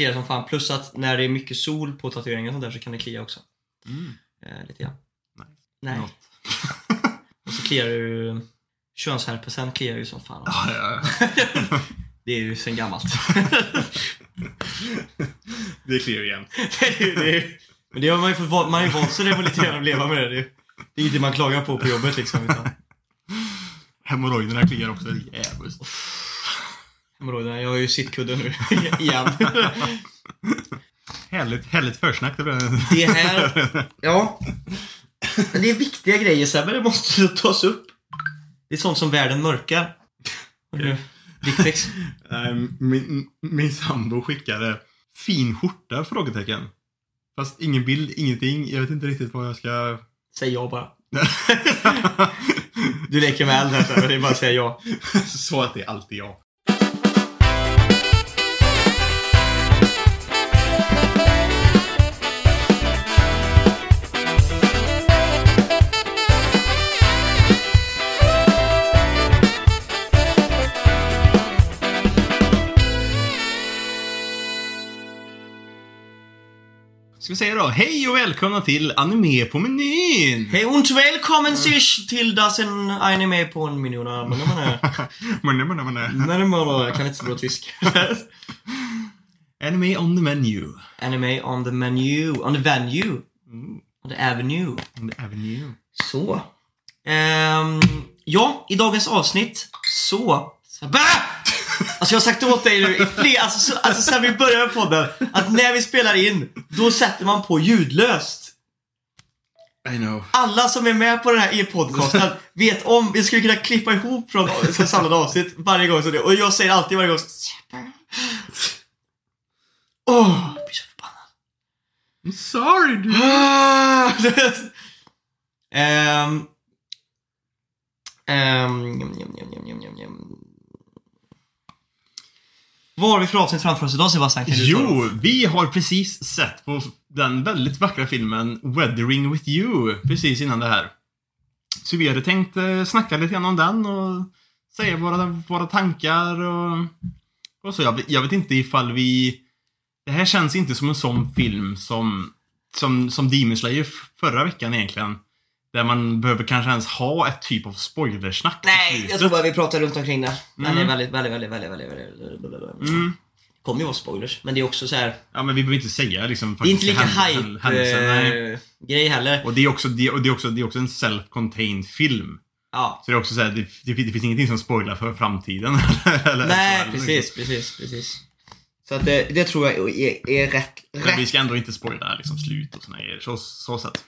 kliar som fan. Plus att när det är mycket sol på tatueringar och sånt där så kan det klia också. Mm. Eh, lite grann. Nej. Något. Och så kliar du... Könsherpesen kliar ju som fan. Ja, ja, ja. Det är ju sen gammalt. Det kliar igen. ju- är, men det har man ju fått, man har ju vant sig det lite grann att leva med det. Det är, är inget man klagar på på jobbet liksom. Utan Hemorrojderna kliar också djävulskt. Hemorrojderna. Jag har ju sittkudden nu igen. Härligt, härligt försnack det blev. Det här... Ja. Det är viktiga grejer Sebbe, det måste tas upp. Det är sånt som världen mörkar. Dickpics. Nej, min, min sambo skickade fin skjorta? Frågetecken. Fast ingen bild, ingenting. Jag vet inte riktigt vad jag ska... Säg ja bara. Du leker med eld här Sebbe, det är bara att säga ja. Så att det är alltid jag. Ska vi säga då, hej och välkomna till Anime på menyn! Hej und välkommen sich till das en anime på en miljon Men Men, men, men, men. men Jag kan inte så bra tysk. Anime on the menu. Anime on the menu, on the venue, Mm, on the avenue. on the avenue. Så. Ehm, ja, i dagens avsnitt så... Bä! Alltså jag har sagt åt dig nu i fler, alltså, så, alltså sen vi började med podden, att när vi spelar in, då sätter man på ljudlöst. I know. Alla som är med på den här e-podcasten vet om, vi skulle kunna klippa ihop från så samlade avsnitt varje gång så det, och jag säger alltid varje gång Åh, jag blir så förbannad. I'm sorry dude. Ehm. Ehm, Vad har vi för avsnitt framför oss idag Sebastian? Kan du? Jo, vi har precis sett på den väldigt vackra filmen Weathering with you precis innan det här. Så vi hade tänkt eh, snacka lite grann om den och säga våra, våra tankar och, och så. Jag, vet- jag vet inte ifall vi... Det här känns inte som en sån film som, som, som Demon Slayer förra veckan egentligen. Där man behöver kanske ens ha ett typ av spoilersnack Nej, jag tror bara vi pratar runt omkring det. Mm. är väldigt, väldigt, väldigt, väldigt, väldigt, väldigt, Mm. Det kommer ju vara spoilers, men det är också så här. Ja, men vi behöver inte säga liksom Det är inte lika hype-grej heller. Och det är också, det, och det är också, det är också en self-contained film. Ja. Så det är också så här, det, det, det finns ingenting som spoilar för framtiden. eller, Nej, eller- precis, precis, precis. Så att det, det tror jag är, är rätt, Men vi ska ändå inte spoila liksom slut och såna grejer. Så, så sätt.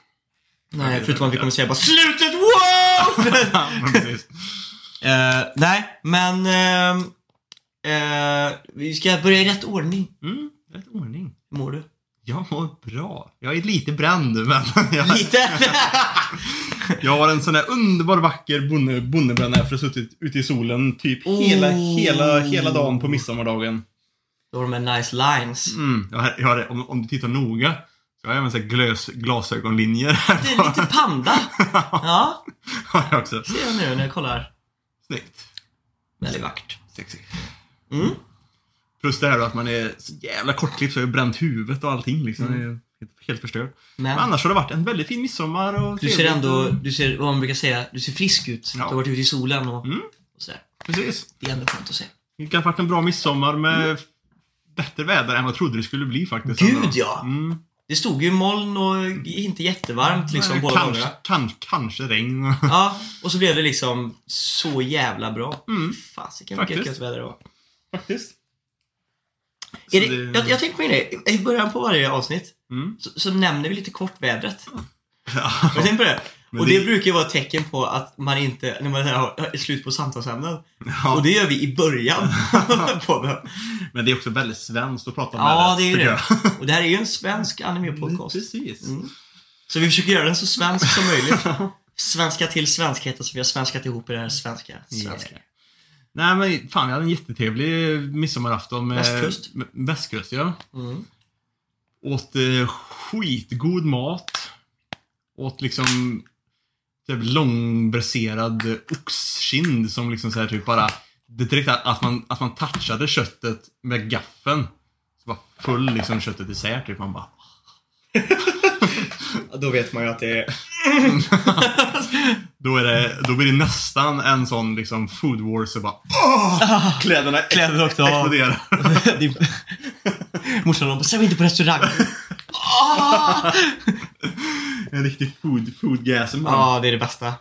Nej, förutom att vi kommer säga bara SLUTET WOW! Eh, nej, men... ehm, eh, vi ska börja i rätt ordning. Mm, rätt ordning. Hur mår du? Jag mår bra. Jag är lite bränd, men jag, Lite? jag har en sån där underbar vacker bonne, bonnebrännare för att ha suttit ute i solen typ hela, Oh. hela, hela dagen på midsommardagen. Då har de med nice lines. Mm, jag har, jag har, om, om du tittar noga så har jag även här glös, glasögonlinjer Det är lite panda. Ja, har jag också. ser jag nu när jag kollar. Snyggt. Väldigt vackert. Sexy. Mm. Plus det här då att man är så jävla kortklippt så jag har bränt huvudet och allting liksom. Är helt, helt förstörd. Men Men annars har det varit en väldigt fin midsommar och du ser ändå, du ser, vad man brukar säga, du ser frisk ut. Ja. Du har varit ute i solen och, Mm. och sådär. Precis. Det är ändå skönt att se. Det har varit en bra midsommar med bättre väder än vad jag trodde det skulle bli faktiskt. Gud, ja. Mm. Det stod ju moln och inte jättevarmt liksom Nej, båda kanske, dagarna. kanske, kanske regn. Ja, och så blev det liksom så jävla bra. Mm. Fasiken vilket gött väder det var. faktiskt. Är Så det, jag, jag tänker på en grej. I början på varje avsnitt Mm. så, så nämner vi lite kort vädret. Ja. Har du tänkt på det? Och det, det- brukar ju vara ett tecken på att man inte, när man är slut på samtalsämnen. Ja. Och det gör vi i början på den. Men det är också väldigt svenskt att prata om Ja, det är ju tycker det. Och det här är ju en svensk anime-podcast. Precis. Mm. Så vi försöker göra den så svensk som möjligt. Svenska till svenskheten så vi har svenskat ihop i det här svenska. svenska. Yeah. Nej men fan, jag hade en jättetrevlig midsommarafton med... Västkust. Västkust, ja. Mm. Åt eh, skitgod mat. Åt liksom typ långbraserad oxkind som liksom så här typ bara... Det direkt att man, att man touchade köttet med gaffeln. Så bara föll liksom köttet isär typ. Man bara... Då vet man ju att det är... Då, är det, då blir det nästan en sån liksom food wars så bara åh! Kläderna Kläder åkte av. exploderar. Morsan bara, säg inte på restaurang. En riktig food, foodgasm. Ja, det är det bästa.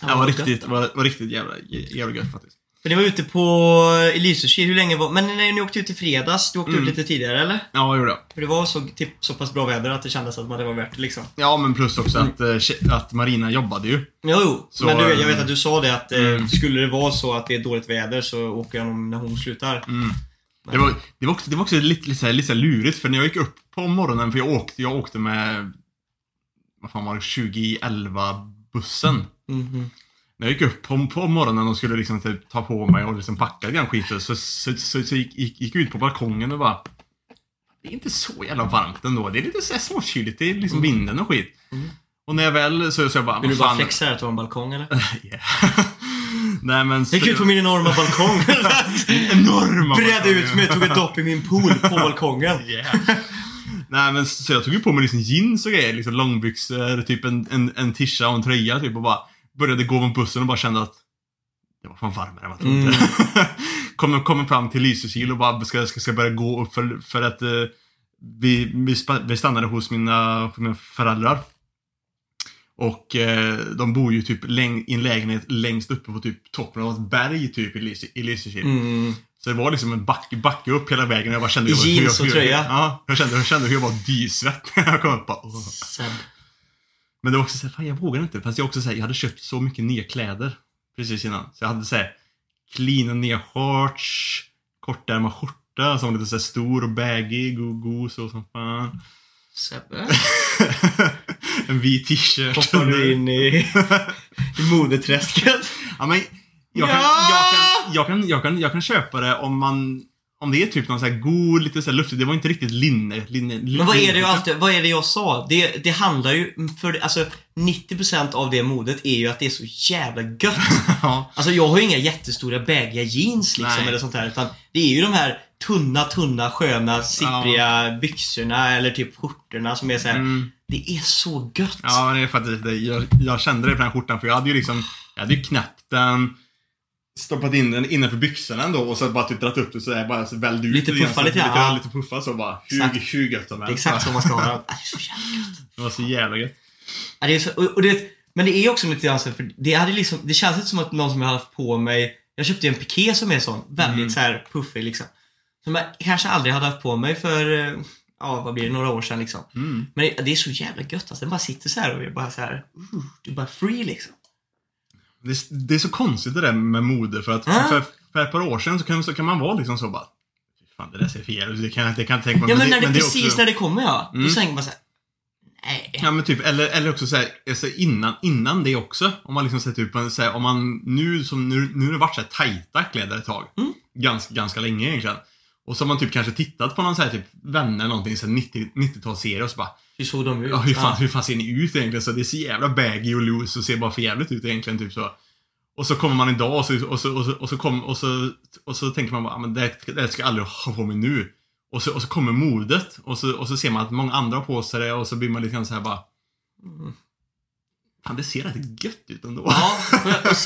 det var riktigt, var, var riktigt jävla, jävla gött faktiskt. För ni var ute på Lysekil, hur länge var... Men när ni åkte ut i fredags, du åkte Mm. ut lite tidigare eller? Ja, jag gjorde det. För det var så, typ, så pass bra väder att det kändes att det var värt det liksom. Ja, men plus också att, eh, tje- att Marina jobbade ju. Jo, jo. Så, men du, jag eh, vet att du sa det att eh, mm. skulle det vara så att det är dåligt väder så åker jag nog när hon slutar. Mm. Det var, det var också, det var också lite, lite, så här- lite så lurigt för när jag gick upp på morgonen, för jag åkte, jag åkte med, vad fan var det, 2011 bussen. Mhm. När jag gick upp på, på morgonen och skulle liksom typ ta på mig och liksom packa lite skiten så, så, så, så gick, gick, gick ut på balkongen och bara Det är inte så jävla varmt ändå. Det är lite så småkyligt. Det är liksom vinden och skit. Mm. Och när jag väl så, så jag bara, Vill du bara flexa här att du har en balkong eller? Nej men... Jag gick ut på min enorma balkong. enorma Bredde balkongen. ut mig, tog ett dopp i min pool på balkongen. Yeah. Nej men så jag tog ju på mig liksom jeans och grejer, liksom långbyxor, typ en, en, en tisha och en tröja typ och bara började gå mot bussen och bara kände att det var fan varmare än vad jag trodde. kommer, kommer fram till Lysekil och bara ska, ska, ska börja gå upp för, för att eh, vi, vi, vi stannade hos mina, mina föräldrar. Och eh, de bor ju typ i en lägenhet längst uppe på typ toppen av ett berg typ i, i Lysekil. Mm. Så det var liksom en backe, backe upp hela vägen och jag bara kände I jag- jeans hur och tröja? Ja, jag kände, jag kände hur jag var dysvett när jag kom upp. Bara. Men det var också såhär, fan jag vågar inte. Fast jag också såhär, jag hade köpt så mycket nya kläder precis innan. Så jag hade såhär, cleana nya shorts, kortärmad skjorta som var lite såhär stor och baggy, god, god så som fan. Sebbe. en vit t-shirt. Hoppar du in i, i modeträsket? Ja, men jag, kan, Ja! jag, kan, jag, kan, jag, kan, jag kan köpa det om man om det är typ någon sån här god, lite så här luftig. Det var inte riktigt linne. linne Men vad är det jag alltid, vad är det jag sa? Det, det handlar ju, för alltså 90% av det modet är ju att det är så jävla gött. ja. Alltså jag har ju inga jättestora baggiga jeans liksom Nej. eller sånt där utan det är ju de här tunna, tunna, sköna, sippriga byxorna eller typ skjortorna som är såhär, Mm. det är så gött. Ja, det är faktiskt det. Jag, jag kände det på den här skjortan för jag hade ju liksom, jag hade ju knäppt den, stoppat in den innanför byxorna ändå och så bara typ dragit upp det sådär, bara så välde ut Lite puffa lite, lite, ja. lite puffa så bara, Exakt. 20, 20 gött om Det är exakt så man ska ha det. Det är så jävla gött. Det var så jävla gött. Ja, det är så, och, och det, men det är också lite grann så, för det hade liksom, det känns inte som att någon som jag hade haft på mig, jag köpte ju en piké som är sån, väldigt Mm. så här puffig liksom. Som jag kanske aldrig hade haft på mig för, eh, ja vad blir det, några år sedan liksom. Mm. Men det, det är så jävla gött alltså, den bara sitter så här och är bara så här, uh, du är bara free liksom. Det, är- det är så konstigt det där med mode för att Ja. för, för ett par år sedan så kan, så kan man vara liksom så bara, fan det där ser fel ut, det kan, det kan jag tänka mig. Ja men, när det, är precis också- när det kommer ja, då Mm. tänker man så här, nej. Ja men typ, eller, eller också såhär, alltså innan, innan det också. Om man liksom sett ut på en, såhär, om man nu som, nu, nu har det varit såhär tajta kläder ett tag. Mm. Ganska, ganska länge egentligen. Och så har man typ kanske tittat på någon såhär typ vänner eller någonting, såhär 90, 90-talsserie och så bara Hur såg de ut? Ja, hur fan, hur fan ser ni ut egentligen? Så det är så jävla baggy och loose och ser bara för jävligt ut egentligen, typ så. Och så kommer man idag och så, och så, och så, och så, kom, och så, och så tänker man bara, "Ah, men det, det ska jag aldrig ha på mig nu. Och så, och så kommer modet och så, och så ser man att många andra har på sig det och så blir man lite grann så här bara Mm. Fan, det ser rätt gött ut ändå. Ja,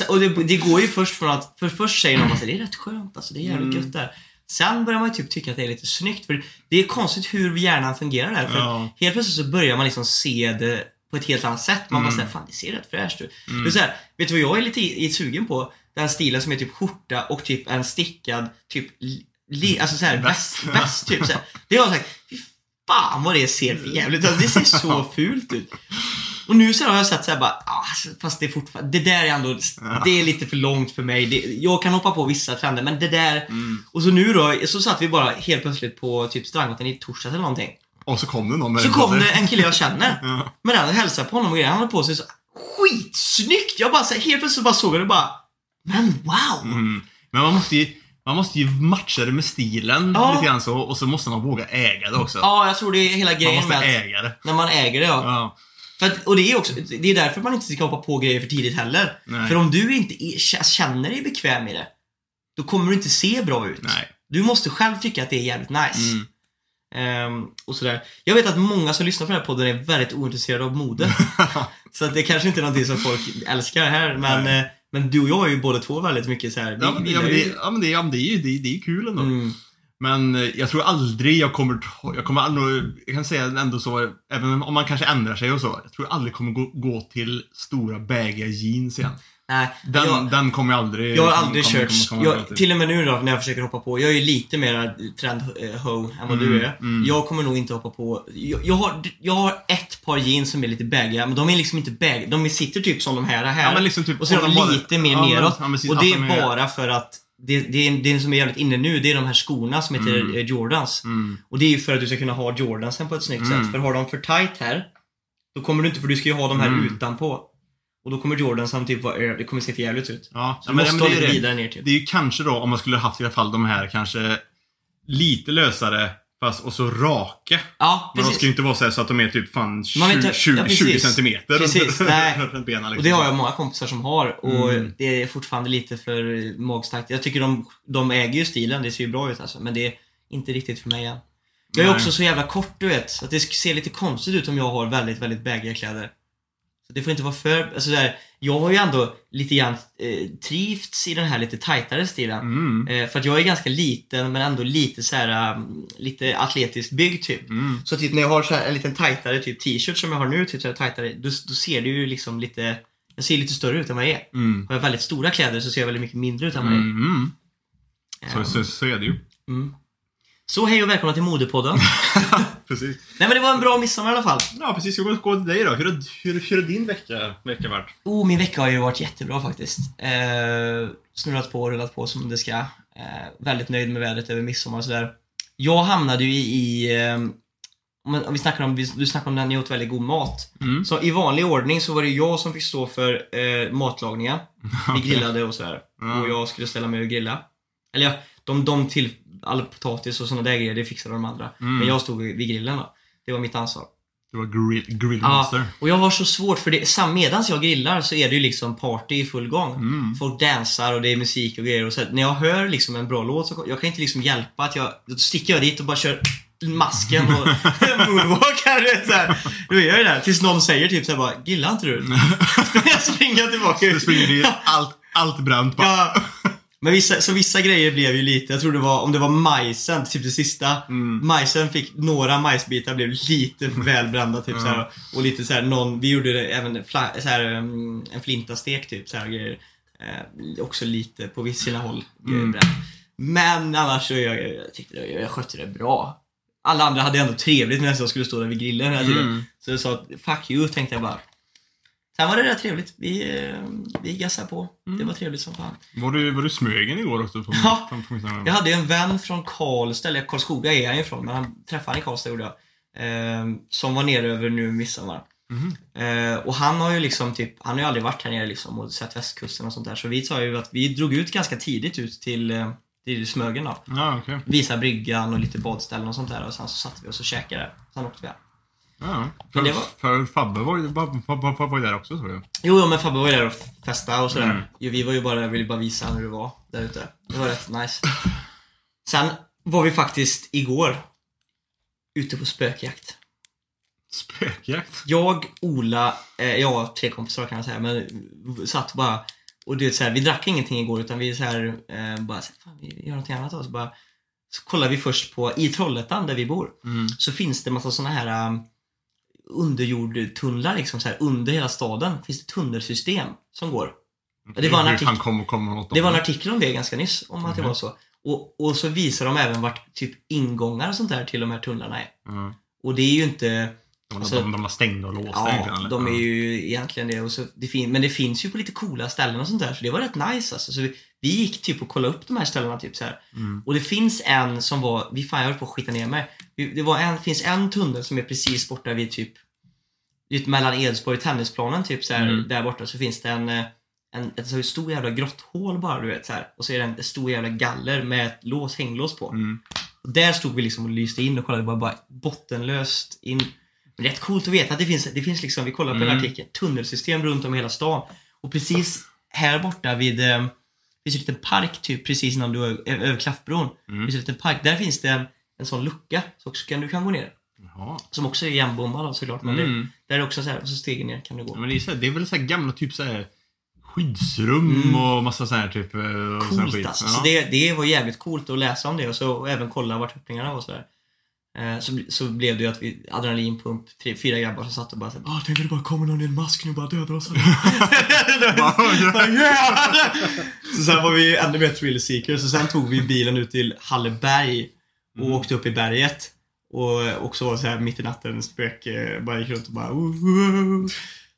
och det, det går ju först från att, för först säger någon att det är rätt skönt alltså, det är jävligt Mm. gött där. Sen börjar man ju typ tycka att det är lite snyggt, för det är konstigt hur hjärnan fungerar där. För Ja. helt plötsligt så börjar man liksom se det på ett helt annat sätt. Man bara Mm. säger fan det ser rätt fräscht ut. Mm. Det är så här, vet du vad jag är lite i- i sugen på? Den stilen som är typ skjorta och typ en stickad typ li, alltså så här, väst, Väst. typ så här. Det har jag sagt, fy fan vad det ser för jävligt ut. Det ser så fult ut. Och nu så har jag sett såhär bara, ah, fast det är fortfarande, det där är ändå, Ja. det är lite för långt för mig. Det, jag kan hoppa på vissa trender, men det där, Mm. och så nu då, så satt vi bara helt plötsligt på typ Strandgatan i torsdags eller någonting. Och så kom det någon med Så kom det en kille jag känner. Ja. Men han hälsade på honom och grejer. Han hade på sig så skitsnyggt! Jag bara så här, helt plötsligt så bara såg jag det och bara, men wow! Mm. Men man måste ju, man måste ju matcha det med stilen Ja. lite grann så, och så måste man våga äga det också. Ja, jag tror det är hela man grejen måste med äga det. när man äger det ja. Ja. Att, och det är också, det är därför man inte ska hoppa på grejer för tidigt heller. Nej. För om du inte är, känner dig bekväm i det, då kommer du inte se bra ut. Nej. Du måste själv tycka att det är jävligt nice. Mm. Ehm, och sådär. Jag vet att många som lyssnar på den här podden är väldigt ointresserade av mode. så att det kanske inte är någonting som folk älskar här, men, Nej. eh, men du och jag är ju båda två väldigt mycket så här. vi Ja, men, ja, men, det, ja, men, det, ja, men det är ju det, det är kul ändå. Mm. Men eh, jag tror aldrig jag kommer jag kommer aldrig, jag kan säga ändå så, även om man kanske ändrar sig och så, jag tror jag aldrig kommer gå, gå till stora bägiga jeans igen. Nej, Den, jag, den kommer jag aldrig... jag har aldrig kommer, kört, kommer- kommer jag, till. och med nu då när jag försöker hoppa på, jag är ju lite mer trend-ho än vad du Mm, är. mm. Jag kommer nog inte hoppa på, jag, jag, har, jag har ett par jeans som är lite baggiga, men de är liksom inte baggy, de sitter typ som de här här. Ja, men liksom typ, och så är de bara- lite mer ja, men- neråt. ja, precis, och det de är bara för att det, det, det som är jävligt inne nu, det är de här skorna som heter Mm. eh, Jordans. Mm. Och det är ju för att du ska kunna ha Jordansen på ett snyggt Mm. sätt. För har de för tight här, då kommer du inte, för du ska ju ha de här Mm. utanpå. Och då kommer Jordansen typ vara ö- det kommer se för jävligt ut. Ja, Så du men, måste ha men det, lite är det. vidare ner typ. det är ju kanske då, om man skulle haft i alla fall de här kanske lite lösare, fast och så raka. Ja, Men de ska ju inte vara så, så att de är typ fan 20, Man vet inte- 20, ja, 20 precis. centimeter Precis, nej. runt benen. Liksom. Och det har jag många kompisar som har och Mm. det är fortfarande lite för magstarkt. Jag tycker de, de äger ju stilen, det ser ju bra ut alltså. Men det är inte riktigt för mig än. Jag är Nej. också så jävla kort du vet, att det ser lite konstigt ut om jag har väldigt, väldigt baggiga kläder. Så det får inte vara för, alltså där, jag har ju ändå lite grann eh, trivts i den här lite tajtare stilen. Mm. Eh, för att jag är ganska liten men ändå lite så här, um, lite atletiskt byggd typ. Mm. Så typ när jag har så här en liten tajtare typ t-shirt som jag har nu, typ så här tajtare, då, då ser det ju liksom lite, jag ser lite större ut än vad jag är. Mm. Har jag väldigt stora kläder så ser jag väldigt mycket mindre ut än vad jag är. Mm. Så, Ehm, så, så är det ju. mm. Så hej och välkomna till Modepodden. Precis. Nej men det var en bra midsommar i alla fall. Ja, precis. Jag går gå till dig då. Hur hur, hur har din vecka, vecka varit? Oh, min vecka har ju varit jättebra faktiskt. Eh, snurrat på och rullat på som det ska. Eh, väldigt nöjd med vädret över midsommar och sådär. Jag hamnade ju i, i eh, om, vi snackar om, du snackar om när ni åt väldigt god mat. Mm. Så i vanlig ordning så var det jag som fick stå för eh, matlagningen. Vi grillade och sådär. Ja. Och jag skulle ställa mig och grilla. Eller ja, de, de till, all potatis och sådana där grejer, det fixade de andra. Mm. Men jag stod vid grillen då. Det var mitt ansvar. Det var grill, Ja, grillmaster. och jag har så svårt för det, medans jag grillar så är det ju liksom party i full gång. Mm. Folk dansar och det är musik och grejer och så när jag hör liksom en bra låt så jag kan inte liksom hjälpa att jag, då sticker jag dit och bara kör masken och moonwalkar. du vet, så här. Då gör jag det där tills någon säger typ såhär bara, gillar inte du? jag springer tillbaka. Du springer dit, allt, allt bränt bara. Ja. Men vissa, så vissa grejer blev ju lite, jag tror det var, om det var majsen, typ det sista. Mm. Majsen fick, några majsbitar blev lite väl brända typ så här, Och lite så här, någon, vi gjorde det även fla, så här, um, en flintastek typ så här grejer. Eh, också lite på vissa håll Mm. Men annars så jag, jag tyckte det, jag skötte det bra. Alla andra hade ändå trevligt medan jag skulle stå där vid grillen hela tiden. Mm. Så jag sa fuck you tänkte jag bara. Sen var det rätt trevligt. Vi, eh, vi gassade på. Det var trevligt som fan. Var du, var du Smögen igår också? På, Ja. på, på, på, Jag hade ju en vän från Karlstad, eller Karlskoga är han ifrån, men han träffade han i Karlstad gjorde jag. Eh, som var nere över nu midsommar. Mhm. Eh, och han har ju liksom typ, han har ju aldrig varit här nere liksom och sett västkusten och sånt där. Så vi sa ju att vi drog ut ganska tidigt ut till, eh, till Smögen då. Ja, okej. Visa bryggan och lite badställen och sånt där och sen så satte vi oss och käkade. Sen åkte vi hem. Ja. För, Men det var- för Fabbe var ju var, var, var, där också, tror jag. Jo, jo men Fabbe var ju där och festade och sådär. Mm. Jo, vi var ju bara där, ville bara visa hur det var där ute. Det var rätt nice. Sen var vi faktiskt igår ute på spökjakt. Spökjakt? Jag, Ola, eh, jag tre kompisar kan jag säga, men satt bara och du vet såhär, vi drack ingenting igår utan vi så här, eh, bara så fan vi gör någonting annat då. Så bara så kollar vi först på, i Trollhättan där vi bor, Mm. så finns det massa såna här um, underjordtunnlar liksom så här under hela staden. Finns det tunnelsystem som går. Det var en kommer komma något Det var en artikel om det ganska nyss, om att det Mhm. var så. Och, och så visar de även vart typ ingångar och sånt där till de här tunnlarna är. Ja. Och det är ju inte... Alltså- de, de var stängda och låsta egentligen, Ja, eller? de är ju egentligen det. Och så, det fin- men det finns ju på lite coola ställen och sånt där, så det var rätt nice alltså. Så vi, vi gick typ och kollade upp de här ställena typ så här. Mm. Och det finns en som var, vi fan jag höll på att skita ner mig. Det var en, finns en tunnel som är precis borta vid typ, vid mellan Edsborg och tennisplanen typ så Mm. där borta så finns det en, eh, en, ett så stor jävla grotthål bara du vet så. Och så är det en, stor jävla galler med ett lås, hänglås på. Mm. Och där stod vi liksom och lyste in och kollade bara, bara bottenlöst in. Men rätt coolt att veta att det finns, det finns liksom, vi kollar på Mm. artikeln, tunnelsystem runt om i hela stan. Och precis här borta vid, eh, finns en liten park typ precis innan du är över Klaffbron. Det Mm. finns en liten park. Där finns det en, en sån lucka så också kan, du kan gå ner. Jaha. Som också är igenbommad såklart. Men det, Mm. där är det också så här, och så stegen ner kan du Ja, gå. men det, är så här, det är väl så här gamla typ så här skyddsrum Mm. och massa så här typ... eh, och sån här Coolt skit. alltså. Ja. Så det, det var jävligt coolt att läsa om det och, så, och även kolla vart öppningarna var och sådär. Eh, Så, så blev det ju att vi, adrenalinpump, tre, fyra grabbar som satt och bara såhär Åh, tänk att det bara kommer någon i en mask nu och bara dödar oss! Så sen var vi ännu mer thrill seekers så sen tog vi bilen ut till Halleberg och Mm. åkte upp i berget. Och också var så här mitt i natten spök, eh, bara gick runt och bara "Ooh, ooh."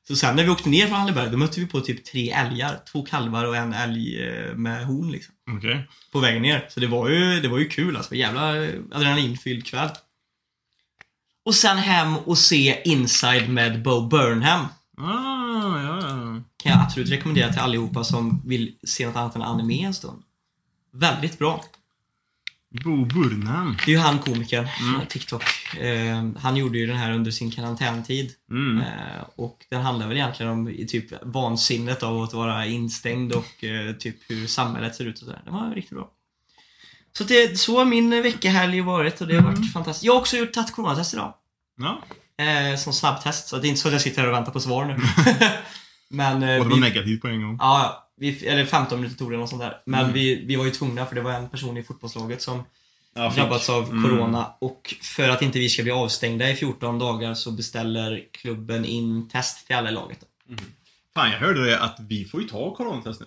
Så sen när vi åkte ner från Halleberg då mötte vi på typ tre älgar. Två kalvar och en älg eh, med horn liksom Okej. på vägen ner. Så det var ju, det var ju kul alltså. Jävla adrenalinfylld kväll. Och sen hem och se Inside med Bo Burnham. Ah, ja, ja. Kan jag absolut rekommendera till allihopa som vill se något annat än anime en stund. Väldigt bra. Bo Burnham. Det är ju han komikern från TikTok. Eh, han gjorde ju den här under sin karantäntid. Mm. Eh, och den handlar väl egentligen om typ vansinnet av att vara instängd och eh, typ hur samhället ser ut och sådär. Den var riktigt bra. Så det, så har min veckahelg varit och det har Mm. varit fantastiskt. Jag har också gjort tagit coronatest idag. Ja. Eh, som snabbtest, så det är inte så att jag sitter här och väntar på svar nu. Men eh, det var vi, negativt på en gång. ja, vi, eller 15 minuter tog det och sånt där. Men Mm. vi, vi var ju tvungna för det var en person i fotbollslaget som Ja, drabbats av Mm. Corona och för att inte vi ska bli avstängda i 14 dagar så beställer klubben in test till alla i laget. Fan, jag hörde det att vi får ju ta coronatest nu.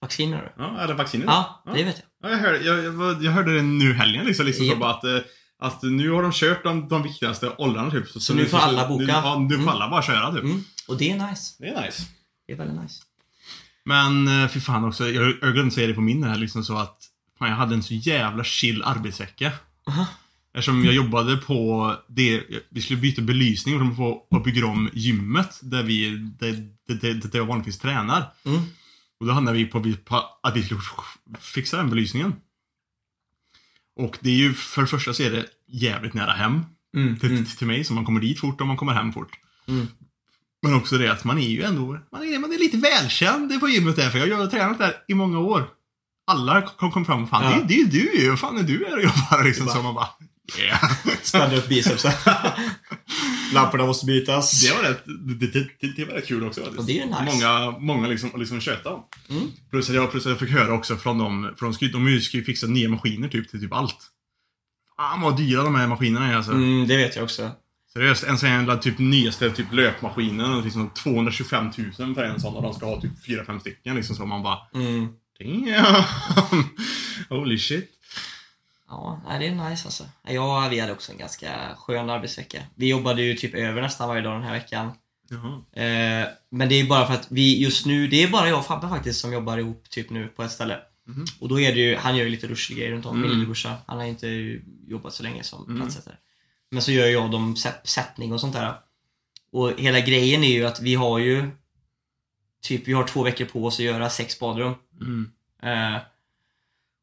Vacciner? Ja, eller vaccinet. Ja, det vet jag. Ja, jag, hörde, jag, jag, jag hörde det nu helgen liksom. liksom så Japp. bara att, eh, att nu har de kört de, de viktigaste åldrarna typ. Så, Så nu får alla boka? Nu, ja, nu får Mm. alla bara köra typ. Mm. Och det är nice. Det är nice. Det är väldigt nice. Men eh, fy fan också, jag, jag glömde säga det på min här liksom så att fan, jag hade en så jävla chill arbetsvecka. Aha. Eftersom jag jobbade på det, vi skulle byta belysning och bygga om gymmet där vi, där, där, där, jag vanligtvis tränar. Mm. Och då hamnade vi på, vi- på att vi skulle fixa den belysningen. Och det är ju, för det första så är det jävligt nära hem Mm. till, Mm. till mig, så man kommer dit fort och man kommer hem fort. Mm. Men också det att man är ju ändå, man är, man är lite välkänd på gymmet där, för jag har tränat där i många år. Alla kom, kom fram och fan, Ja. det, det är du ju, vad fan är du här och jobbar liksom, bara- så man bara, yeah. Spänner upp bicepsen. Lamporna måste bytas. Det var rätt, det, det, det, var rätt kul också faktiskt. Och det är nice. Många, många liksom, liksom köta om. Mm. Plus att jag, plus att jag fick höra också från dem, från skryt, de ska ju fixa nya maskiner typ till typ allt. Fan vad dyra de här maskinerna är alltså. Mm, det vet jag också. Seriöst, en sån här typ nyaste typ löpmaskinen, liksom 225 000 för en sån och de ska ha typ 4-5 stycken liksom så man bara Mm. Damn! Holy shit. Ja, det är nice alltså. Ja, vi hade också en ganska skön arbetsvecka. Vi jobbade ju typ över nästan varje dag den här veckan. Jaha. Eh, men det är bara för att vi just nu, det är bara jag och Fabbe faktiskt som jobbar ihop typ nu på ett ställe. Mhm. Och då är det ju, han gör ju lite rushgrejer runt om, min Mm. lillebrorsa. Han har inte jobbat så länge som Mm. platssättare. Men så gör jag dem sätt- sättning och sånt där. Och hela grejen är ju att vi har ju Typ vi har två veckor på oss att göra sex badrum. Mm. Eh,